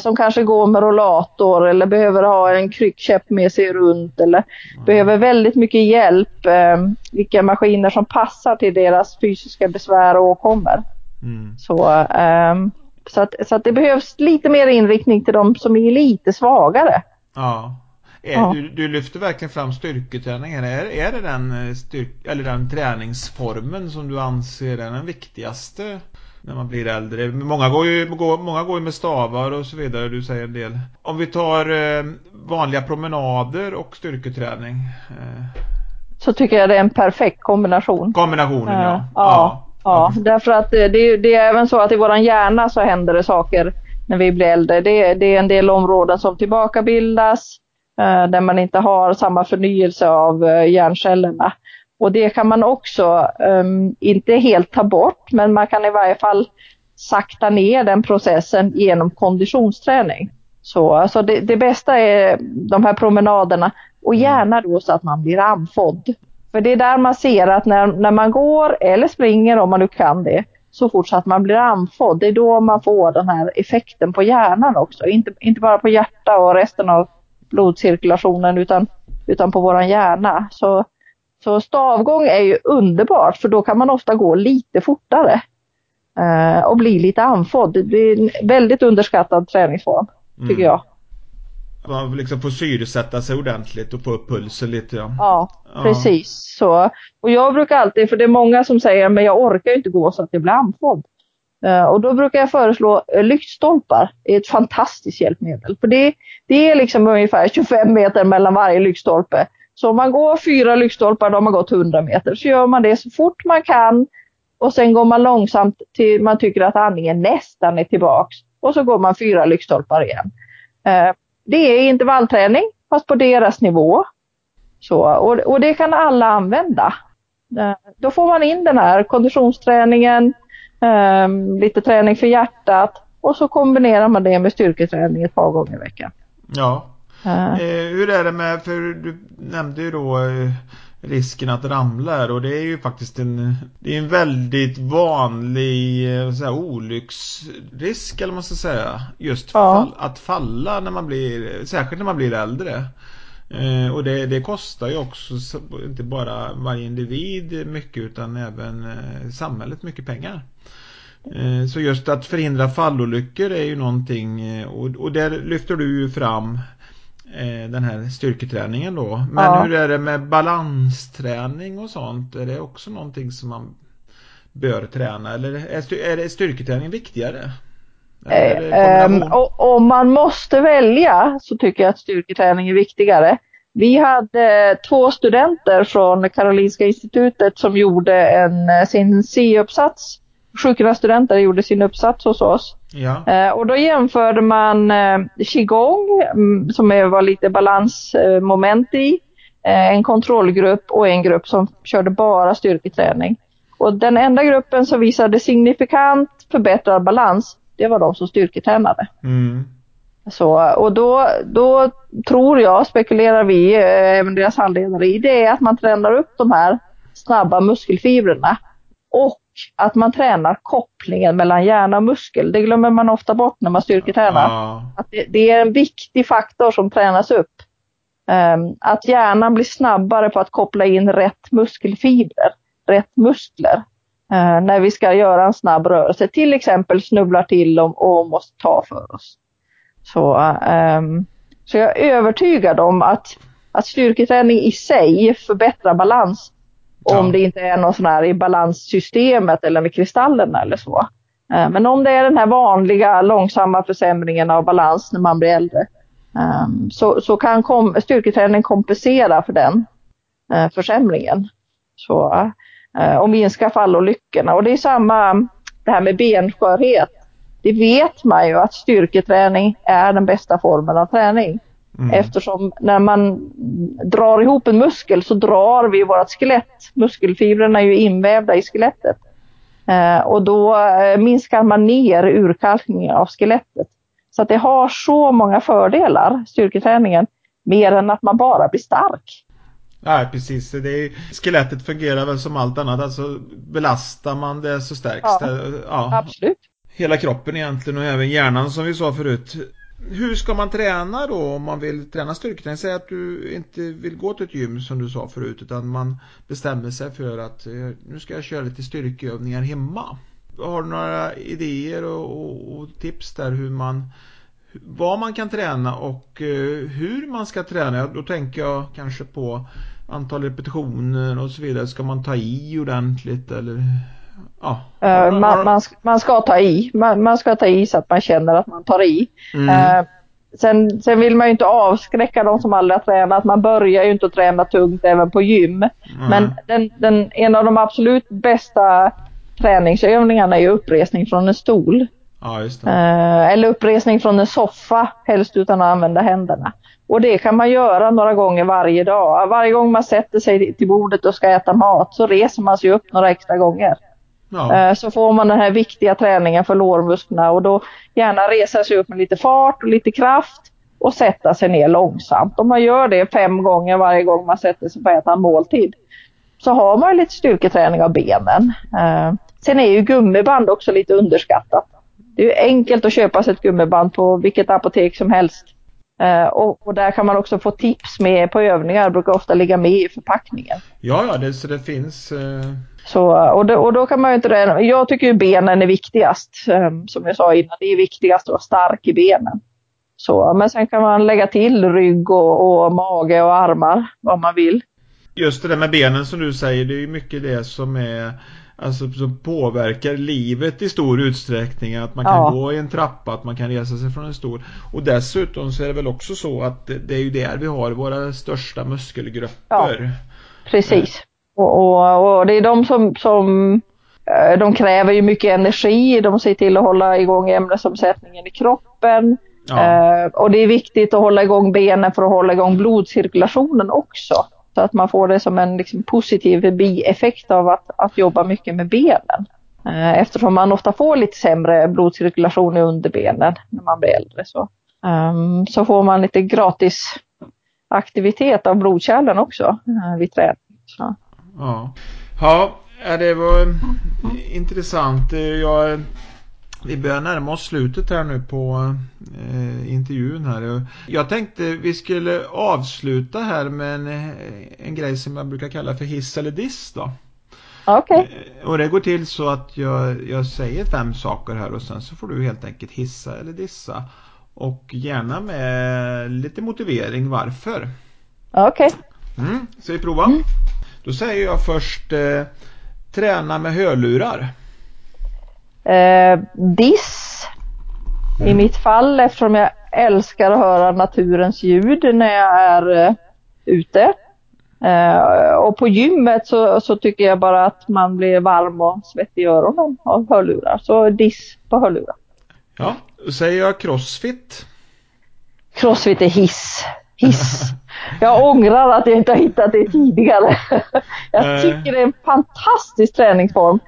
som kanske går med rollator eller behöver ha en kryckkäpp med sig runt eller mm. behöver väldigt mycket hjälp, eh, vilka maskiner som passar till deras fysiska besvär och åkommor. Mm. Så, eh, så, att, så att det behövs lite mer inriktning till de som är lite svagare. Ja. Är, ja. du, du, lyfter verkligen fram styrketräningen. Är, är det den, eh, styrk, eller den träningsformen som du anser är den viktigaste när man blir äldre. Många går ju många går med stavar och så vidare, du säger en del. Om vi tar eh, vanliga promenader och styrketräning. Eh. Så tycker jag det är en perfekt kombination. Kombinationen, ja. Ja, ja, ja. därför att det, det, är även så att i våran hjärna så händer det saker när vi blir äldre. Det, det är en del områden som tillbakabildas, eh, där man inte har samma förnyelse av hjärncellerna. Och det kan man också, um, inte helt ta bort, men man kan i varje fall sakta ner den processen genom konditionsträning. Så alltså det, det, bästa är de här promenaderna och gärna då så att man blir andfådd. För det är där man ser att när, när man går eller springer, om man nu kan det, så fort så att man blir andfådd, det är då man får den här effekten på hjärnan också. Inte, inte bara på hjärta och resten av blodcirkulationen utan, utan på våran hjärna. Så så stavgång är ju underbart för då kan man ofta gå lite fortare eh, och bli lite andfådd. Det är en väldigt underskattad träningsform, tycker mm. jag. Man liksom får syresätta sig ordentligt och få upp pulsen lite. Ja, ja, ja. precis så. Och jag brukar alltid, för det är många som säger men jag orkar inte gå så att jag blir andfådd. Uh, och då brukar jag föreslå uh, lyktstolpar. Det är ett fantastiskt hjälpmedel. För det, det är liksom ungefär 25 meter mellan varje lyktstolpe. Så om man går fyra lyktstolpar, då har man gått 100 meter. Så gör man det så fort man kan. Och sen går man långsamt till man tycker att andningen nästan är tillbaks. Och så går man fyra lyktstolpar igen. Eh, det är intervallträning, fast på deras nivå. Så, och, och det kan alla använda. Eh, då får man in den här konditionsträningen, eh, lite träning för hjärtat och så kombinerar man det med styrketräning ett par gånger i veckan. Ja. Uh. Hur är det med, för du nämnde ju då eh, risken att ramla och det är ju faktiskt en, det är en väldigt vanlig så här, olycksrisk eller man ska säga. Just ja. fall, att falla när man blir, särskilt när man blir äldre. Eh, och det, det, kostar ju också inte bara varje individ mycket utan även eh, samhället mycket pengar. Eh, så just att förhindra fallolyckor är ju någonting och, och där lyfter du ju fram den här styrketräningen då. Men ja. hur är det med balansträning och sånt? Är det också någonting som man bör träna eller är, styrketräning viktigare? Eh, om man måste välja så tycker jag att styrketräning är viktigare. Vi hade två studenter från Karolinska institutet som gjorde en, eh, sin C-uppsats. Sjukgymnaststudenter gjorde sin uppsats hos oss. Ja. Eh, och då jämförde man eh, qigong, mm, som var lite balansmoment i, eh, en kontrollgrupp och en grupp som körde bara styrketräning. Och den enda gruppen som visade signifikant förbättrad balans det var de som styrketränade. Mm. Så, och då, då tror jag, spekulerar vi, även deras handledare i, det är att man tränar upp de här snabba muskelfibrerna. Och att man tränar kopplingen mellan hjärna och muskel. Det glömmer man ofta bort när man styrketränar. Ja. Att det, det, är en viktig faktor som tränas upp. Um, att hjärnan blir snabbare på att koppla in rätt muskelfibrer, rätt muskler eh, när vi ska göra en snabb rörelse, till exempel snubblar till och, och måste ta för oss. Så, eh, så jag är övertygad om att, att styrketräning i sig förbättrar balans ja. om det inte är någon sån här i balanssystemet eller med kristallerna eller så. Eh, men om det är den här vanliga långsamma försämringen av balans när man blir äldre ehm, så, så kan kom, styrketräning kompensera för den eh, försämringen. Så, eh, och minska fallolyckorna. Och det är samma det här med benskörhet. Det vet man ju att styrketräning är den bästa formen av träning. Mm. Eftersom när man drar ihop en muskel så drar vi vårt skelett. Muskelfibrerna är ju invävda i skelettet. Eh, och då eh, minskar man ner urkalkningen av skelettet. Så att det har så många fördelar, styrketräningen, mer än att man bara blir stark. Nej precis, det är, skelettet fungerar väl som allt annat, alltså belastar man det så stärks ja, det. Ja, absolut. Hela kroppen egentligen och även hjärnan som vi sa förut. Hur ska man träna då om man vill träna styrketräning? Säg att du inte vill gå till ett gym som du sa förut utan man bestämmer sig för att eh, nu ska jag köra lite styrkeövningar hemma. Har du några idéer och, och, och tips där hur man vad man kan träna och eh, hur man ska träna. Då tänker jag kanske på antal repetitioner och så vidare. Ska man ta i ordentligt eller? Ja. Uh, man, man, man, ska ta i. Man, man, ska ta i så att man känner att man tar i. Mm. Uh, sen, sen vill man ju inte avskräcka de som aldrig har tränat. Man börjar ju inte att träna tungt även på gym. Mm. Men den, den, en av de absolut bästa träningsövningarna är ju uppresning från en stol. Ja. Uh, eller uppresning från en soffa, helst utan att använda händerna. Och det kan man göra några gånger varje dag. Varje gång man sätter sig till bordet och ska äta mat så reser man sig upp några extra gånger. Ja. Eh, så får man den här viktiga träningen för lårmusklerna och då gärna resa sig upp med lite fart och lite kraft och sätta sig ner långsamt. Om man gör det fem gånger varje gång man sätter sig på att äta en måltid så har man lite styrketräning av benen. Eh, sen är ju gummiband också lite underskattat. Det är enkelt att köpa sig ett gummiband på vilket apotek som helst. Uh, och, och, där kan man också få tips med på övningar, brukar ofta ligga med i förpackningen. Ja, ja, det, så det finns. Uh... Så, och, det, och då kan man ju inte det. Jag tycker ju benen är viktigast. Um, som jag sa innan, det är viktigast att vara stark i benen. Så, men sen kan man lägga till rygg och, och mage och armar, vad man vill. Just det där med benen som du säger, det är ju mycket det som är Alltså som påverkar livet i stor utsträckning. Att man kan ja. gå i en trappa, att man kan resa sig från en stol. Och dessutom så är det väl också så att det, är ju där vi har våra största muskelgrupper. Ja, precis. Och, och, och, det är de som, som eh, de kräver ju mycket energi, de ser till att hålla igång ämnesomsättningen i kroppen. Ja. Eh, och det är viktigt att hålla igång benen för att hålla igång blodcirkulationen också. Så att man får det som en liksom, positiv bieffekt av att, att jobba mycket med benen. Eh, eftersom man ofta får lite sämre blodcirkulation i underbenen när man blir äldre. Så, um, så får man lite gratis aktivitet av blodkärlen också uh, vid träning. Så. Ja. ja, det var eh, intressant. Jag vi börjar närma oss slutet här nu på eh, intervjun här. Jag tänkte vi skulle avsluta här med en, en grej som jag brukar kalla för hiss eller diss då. Okej. Okay. Eh, och det går till så att jag, jag säger fem saker här och sen så får du helt enkelt hissa eller dissa. Och gärna med lite motivering varför. Okej. Okay. Mm, ska vi prova? Mm. Då säger jag först eh, träna med hörlurar. Eh, diss i mitt fall eftersom jag älskar att höra naturens ljud när jag är eh, ute. Eh, och på gymmet så, så, tycker jag bara att man blir varm och svettig i öronen av hörlurar. Så diss på hörlurar. Ja, säger jag crossfit. Crossfit är hiss. Hiss. Jag ångrar att jag inte har hittat det tidigare. Jag tycker det är en fantastisk träningsform.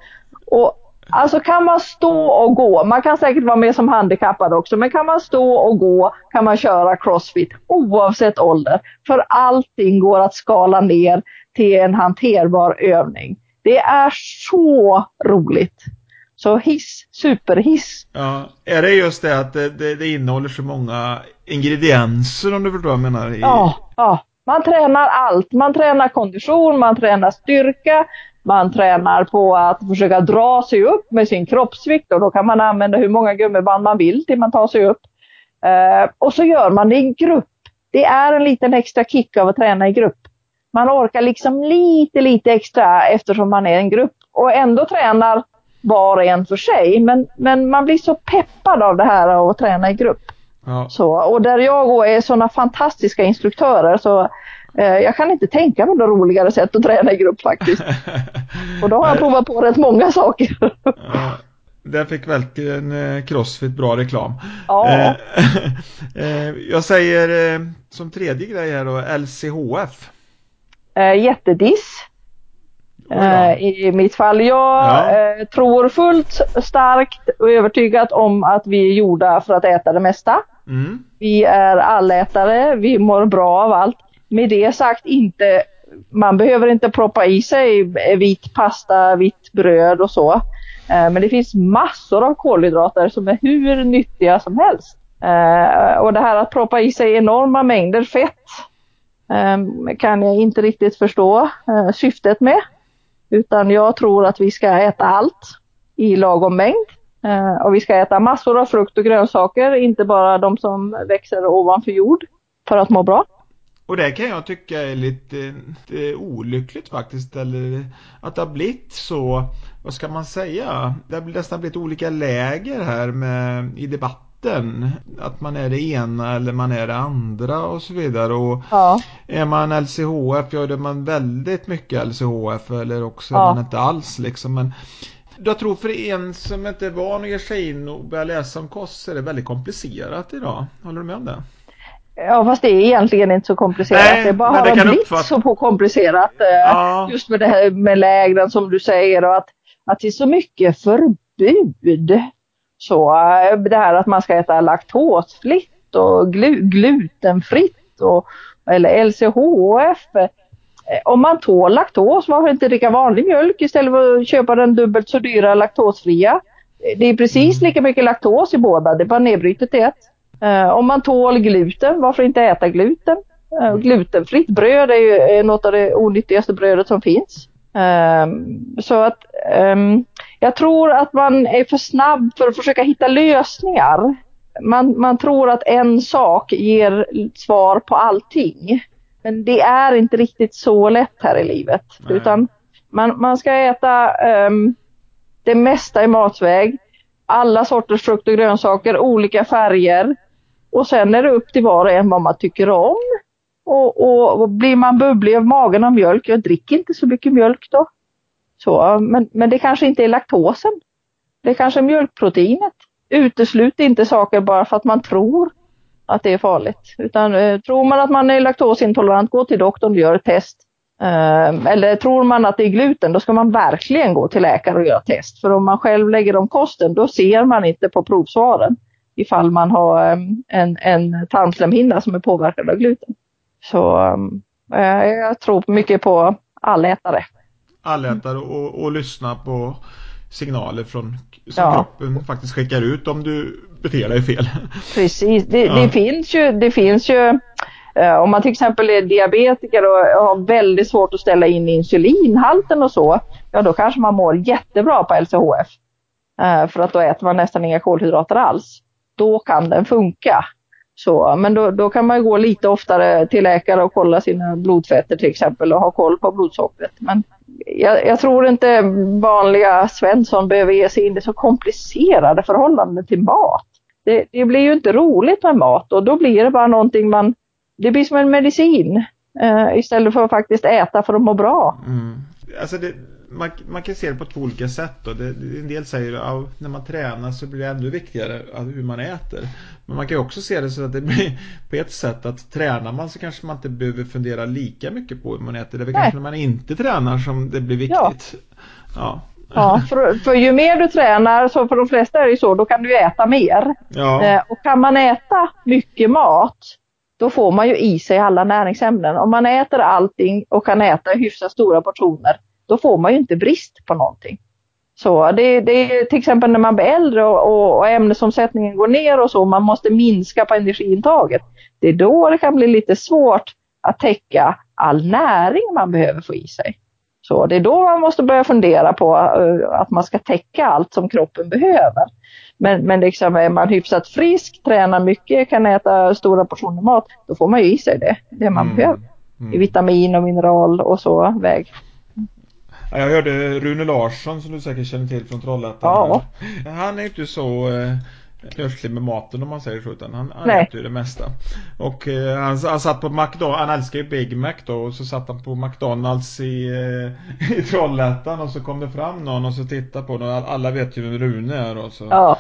Och Alltså kan man stå och gå, man kan säkert vara med som handikappad också, men kan man stå och gå kan man köra crossfit oavsett ålder. För allting går att skala ner till en hanterbar övning. Det är så roligt. Så hiss, superhiss. Ja, är det just det att det, det, det innehåller så många ingredienser om du förstår vad jag menar? I... Ja, ja. Man tränar allt. Man tränar kondition, man tränar styrka, man tränar på att försöka dra sig upp med sin kroppsvikt och då kan man använda hur många gummiband man vill till man tar sig upp. Uh, och så gör man det i grupp. Det är en liten extra kick av att träna i grupp. Man orkar liksom lite, lite extra eftersom man är en grupp och ändå tränar var och en för sig. Men, men man blir så peppad av det här av att träna i grupp. Ja. Så, och där jag och är sådana fantastiska instruktörer så Eh, jag kan inte tänka mig något roligare sätt att träna i grupp faktiskt. Och då har jag provat på rätt många saker. Ja, där fick verkligen eh, Crossfit bra reklam. Ja. Eh, jag säger som tredje grej här då LCHF. Jättediss. I mitt fall. Jag ja. tror fullt starkt och övertygat om att vi är gjorda för att äta det mesta. Mm. Vi är allätare, vi mår bra av allt. Med det sagt inte, man behöver inte proppa i sig vit pasta, vitt bröd och så. Eh, men det finns massor av kolhydrater som är hur nyttiga som helst. Eh, och det här att proppa i sig enorma mängder fett eh, kan jag inte riktigt förstå syftet med. Utan jag tror att vi ska äta allt i lagom mängd. Och vi ska äta massor av frukt och grönsaker, inte bara de som växer ovanför jord för att må bra. Och det kan jag tycka är lite, lite olyckligt faktiskt. Eller att det har blivit så, vad ska man säga? Det har nästan blivit olika läger här med, i debatten. Att man är det ena eller man är det andra och så vidare. Och ja. Är man LCHF, ja då är man väldigt mycket LCHF eller också ja. är man inte alls liksom. Men jag tror för en som inte är van att ge sig in och börja läsa om kost så är det väldigt komplicerat idag. Håller du med om det? Ja fast det är egentligen inte så komplicerat. Nej, det bara har det blivit uppfatta... så komplicerat. Eh, ja. Just med det här med lägren som du säger och att, att det är så mycket förbud. Så eh, det här att man ska äta laktosfritt och glu glutenfritt och, eller LCHF. Eh, om man tål laktos, varför inte dricka vanlig mjölk istället för att köpa den dubbelt så dyra laktosfria? Det är precis mm. lika mycket laktos i båda, det är bara nedbrytet i ett. Uh, om man tål gluten, varför inte äta gluten? Uh, glutenfritt bröd är ju något av det onyttigaste brödet som finns. Uh, så att um, jag tror att man är för snabb för att försöka hitta lösningar man, man tror att en sak ger svar på allting. Men det är inte riktigt så lätt här i livet. Nej. Utan man, man ska äta um, det mesta i matsväg. Alla sorters frukt och grönsaker, olika färger. Och sen är det upp till var och en vad man tycker om. Och, och, och blir man bubblig av magen av mjölk, jag dricker inte så mycket mjölk då. Så, men, men det kanske inte är laktosen. Det är kanske mjölkproteinet. Uteslut inte saker bara för att man tror att det är farligt. Utan eh, tror man att man är laktosintolerant, gå till doktorn och gör ett test. Eh, eller tror man att det är gluten, då ska man verkligen gå till läkare och göra test. För om man själv lägger om kosten, då ser man inte på provsvaren ifall man har eh, en, en tarmslemhinna som är påverkad av gluten. Så eh, jag tror mycket på allätare. Allätare och, och lyssna på signaler från, som Ja. kroppen faktiskt skickar ut om du beter dig fel. Precis, det, Ja. det finns ju, det finns ju eh, om man till exempel är diabetiker och har väldigt svårt att ställa in insulinhalten och så, ja då kanske man mår jättebra på LCHF. Eh, för att då äter man nästan inga kolhydrater alls. Då kan den funka. Så, men då, då kan man gå lite oftare till läkare och kolla sina blodfetter till exempel och ha koll på blodsockret. Men jag, jag tror inte vanliga Svensson behöver ge sig in i så komplicerade förhållanden till mat. Det, det blir ju inte roligt med mat och då blir det bara någonting man, det blir som en medicin eh, istället för att faktiskt äta för att må bra. Mm. Alltså det, man, man kan se det på två olika sätt. Då. Det, det, en del säger att ja, när man tränar så blir det ännu viktigare att- hur man äter. Men man kan ju också se det så att det blir på ett sätt att tränar man så kanske man inte behöver fundera lika mycket på hur man äter. Det är väl Nej. kanske när man inte tränar som det blir viktigt. Ja. Ja, för, för ju mer du tränar, så för de flesta är det ju så, då kan du äta mer. Ja. Eh, och kan man äta mycket mat, då får man ju i sig alla näringsämnen. Om man äter allting och kan äta hyfsat stora portioner, då får man ju inte brist på någonting. Så det, det är till exempel när man blir äldre och, och, och ämnesomsättningen går ner och så, man måste minska på energiintaget. Det är då det kan bli lite svårt att täcka all näring man behöver få i sig. Så det är då man måste börja fundera på eh, att man ska täcka allt som kroppen behöver. Men, men liksom är man hyfsat frisk, tränar mycket, kan äta stora portioner mat, då får man ju i sig det, det man Mm. behöver. I vitamin och mineral och så väg. Ja, Jag hörde Rune Larsson som du säkert känner till från Trollhättan. Ja. Han är inte så eh, nörslig med maten om man säger så utan han, äter ju det mesta. Och eh, han, han satt på McDonalds, han älskar ju Big Mac då och så satt han på McDonalds i, eh, i Trollhättan och så kom det fram någon och så tittade på honom. Alla vet ju vem Rune är och så, Ja,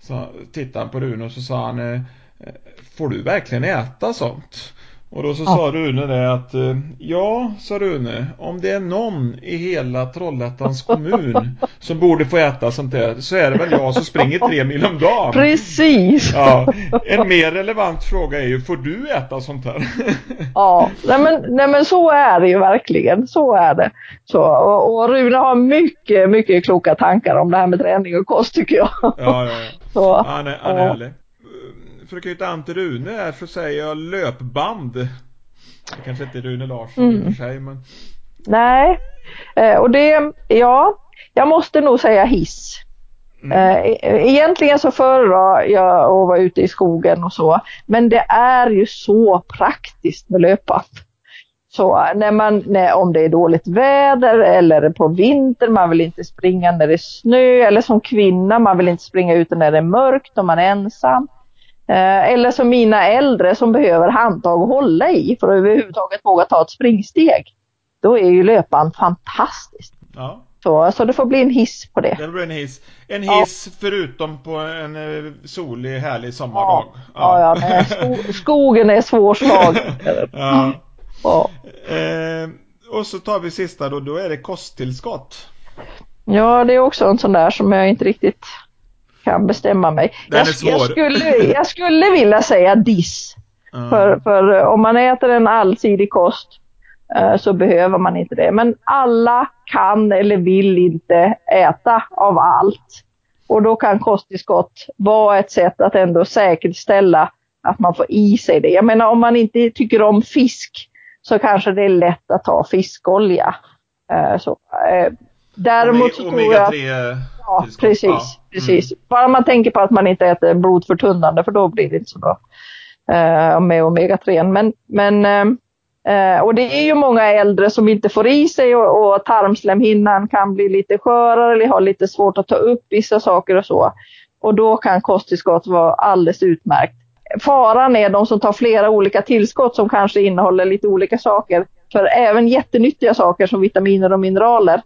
så tittade han på Rune och så sa han eh, eh, Får du verkligen äta sånt? Och då så Ja. sa Rune det att eh, Ja, sa Rune, om det är någon i hela Trollhättans kommun som borde få äta sånt där så är det väl jag som springer tre mil om dagen. precis. Ja, en mer relevant fråga är ju, får du äta sånt här? Ja, nej men, nej men så är det ju verkligen. Så är det. Så, och, och Rune har mycket, mycket kloka tankar om det här med träning och kost tycker jag. Ja, ja, ja. Så, Han är, han är ja. härlig. För att knyta an till Rune här så säger jag löpband. Det kanske inte är Rune Larsson i och Mm. för sig men Nej, eh, och det, ja, jag måste nog säga hiss. Mm. Eh, e- Egentligen så föredrar jag att vara ute i skogen och så, men det är ju så praktiskt med löpband. Så när man, när, om det är dåligt väder eller på vintern, man vill inte springa när det är snö, eller som kvinna, man vill inte springa ute när det är mörkt och man är ensam. Eh, eller som mina äldre som behöver handtag att hålla i för att överhuvudtaget våga ta ett springsteg. Då är ju löpband fantastiskt. ja. Så, så det får bli en hiss på det. Det blir en hiss. En Ja. hiss förutom på en eh, solig härlig sommardag. Ja, ja, nej, sko skogen är svårslagen. ja. Ja. Eh, och så tar vi sista då, då är det kosttillskott. ja, det är också en sån där som jag inte riktigt kan bestämma mig. Jag. Jag skulle, jag skulle vilja säga diss. Ja. För, för eh, om man äter en allsidig kost eh, så behöver man inte det. Men alla kan eller vill inte äta av allt. Och då kan kosttillskott vara ett sätt att ändå säkerställa att man får i sig det. Jag menar om man inte tycker om fisk så kanske det är lätt att ta fiskolja. Eh, så, däremot så tror jag Omega att 3. Ja, precis. Ja. precis. Mm. Bara man tänker på att man inte äter blodförtunnande för då blir det inte så bra eh, med omega-3. Men, men eh, eh, och det är ju många äldre som inte får i sig och, och tarmslemhinnan kan bli lite skörare eller ha lite svårt att ta upp vissa saker och så. Och då kan kosttillskott vara alldeles utmärkt. Faran är de som tar flera olika tillskott som kanske innehåller lite olika saker. För även jättenyttiga saker som vitaminer och mineraler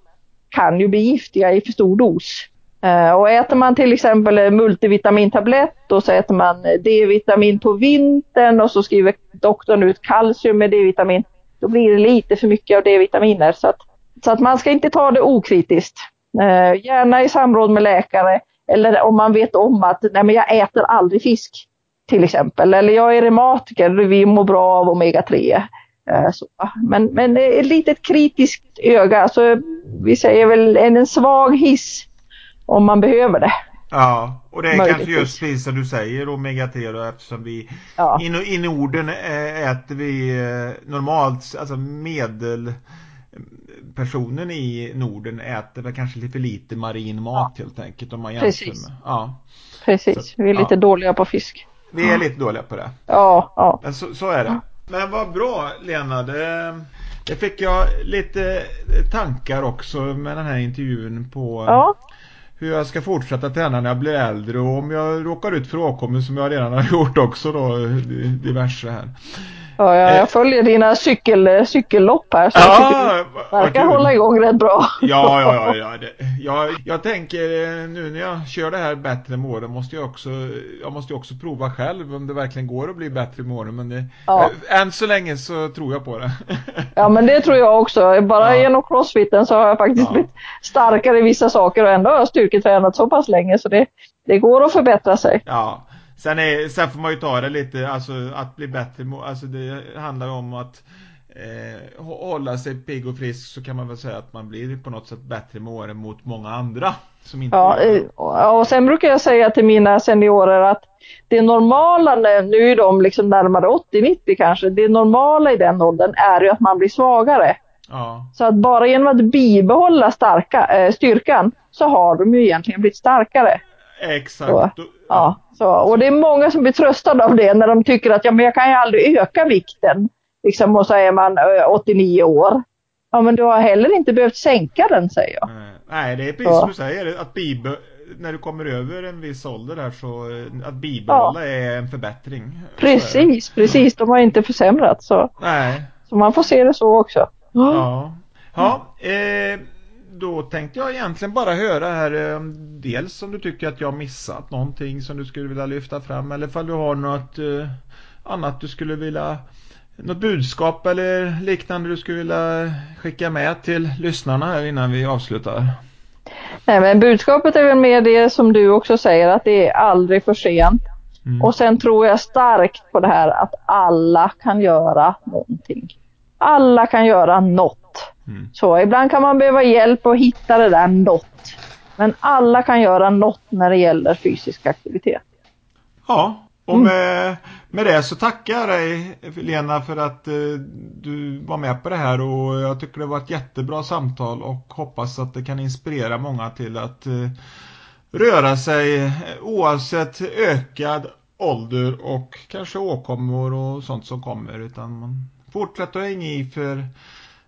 kan ju bli giftiga i för stor dos. Eh, och äter man till exempel multivitamintablett och så äter man D-vitamin på vintern och så skriver doktorn ut kalcium med D-vitamin. Då blir det lite för mycket av D-vitaminer. Så att, så att man ska inte ta det okritiskt. Eh, gärna i samråd med läkare eller om man vet om att nej men jag äter aldrig fisk till exempel. Eller jag är reumatiker, vi mår bra av omega-3. Eh, så. Men, men ett litet kritiskt öga, alltså, vi säger väl en svag hiss om man behöver det. Ja, och det är Möjligtvis. kanske just precis som du säger omega-3 då eftersom vi ja. i, i Norden äter vi eh, normalt, alltså medel personen i Norden äter väl kanske lite för lite marin mat ja. helt enkelt om man jämför Precis. med. Ja. Precis, så, vi är lite dåliga på fisk. Vi är lite dåliga på det. Ja, ja. Men så, så är det. Men vad bra Lena, det, det, fick jag lite tankar också med den här intervjun på ja hur jag ska fortsätta träna när jag blir äldre och om jag råkar ut för åkommor som jag redan har gjort också då, diverse här. Ja, jag, jag eh. följer dina cykel, cykellopp här så ja, jag verkar hålla igång rätt bra. Ja, ja, ja. Det, jag, jag tänker eh, nu när jag kör det här bättre med åren måste jag också, jag måste också prova själv om det verkligen går att bli bättre med åren. Men det, ja. Äh, än så länge så tror jag på det. Ja, men det tror jag också. Bara ja. genom crossfiten så har jag faktiskt ja. blivit starkare i vissa saker och ändå har jag styrketränat så pass länge så det, det går att förbättra sig. Ja. Sen, är, sen får man ju ta det lite, alltså att bli bättre, alltså det handlar om att eh, hålla sig pigg och frisk så kan man väl säga att man blir på något sätt bättre med åren mot många andra som inte Ja, gör. och sen brukar jag säga till mina seniorer att det normala, nu är de liksom närmare 80-90 kanske, det normala i den åldern är ju att man blir svagare. Ja. Så att bara genom att bibehålla starka, äh, styrkan så har de ju egentligen blivit starkare. Exakt. Så, ja, så, och det är många som blir tröstade av det när de tycker att ja, men jag kan ju aldrig öka vikten. Liksom, och så är man 89 år. Ja men du har heller inte behövt sänka den säger jag. Nej det är precis som du säger. Att bibe när du kommer över en viss ålder där så att bibehålla ja. är en förbättring. Precis, precis. De har inte försämrats så. Nej. Så man får se det så också. Ja. Ja, eh, då tänkte jag egentligen bara höra här eh, dels om du tycker att jag missat någonting som du skulle vilja lyfta fram eller ifall du har något eh, annat du skulle vilja något budskap eller liknande du skulle vilja skicka med till lyssnarna här innan vi avslutar? Nej men budskapet är väl mer det som du också säger att det är aldrig för sent. Mm. Och sen tror jag starkt på det här att alla kan göra någonting. Alla kan göra något. Mm. Så ibland kan man behöva hjälp att hitta det där något. Men alla kan göra något när det gäller fysisk aktivitet. Ja, och mm. med, med det så tackar jag dig Lena för att eh, du var med på det här och jag tycker det var ett jättebra samtal och hoppas att det kan inspirera många till att eh, röra sig oavsett ökad ålder och kanske åkommor och sånt som kommer utan man fortsätter att hänga i för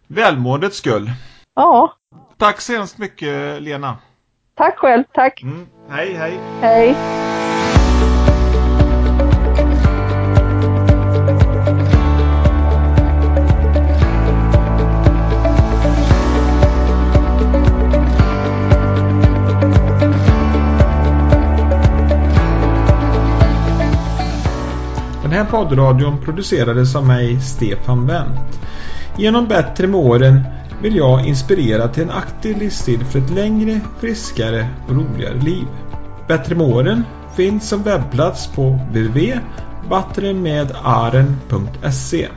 välmåendets skull. Ja. Tack så hemskt mycket Lena. Tack själv, tack. Mm. Hej, hej. Hej. Den här poddradion producerades av mig, Stefan Wendt. Genom Bättre med åren vill jag inspirera till en aktiv livsstil för ett längre, friskare och roligare liv. Bättre med åren finns som webbplats på www.battremedaren.se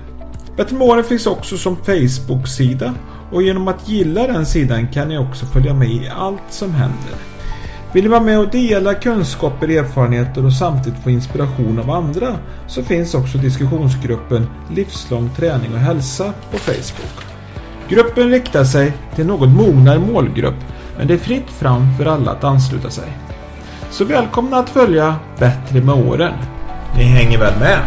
Bättre med åren finns också som Facebook-sida och genom att gilla den sidan kan ni också följa med i allt som händer. Vill du vara med och dela kunskaper, erfarenheter och samtidigt få inspiration av andra så finns också diskussionsgruppen Livslång träning och hälsa på Facebook. Gruppen riktar sig till något mognare målgrupp Men det är fritt fram för alla att ansluta sig. Så välkomna att följa Bättre med åren. Ni hänger väl med?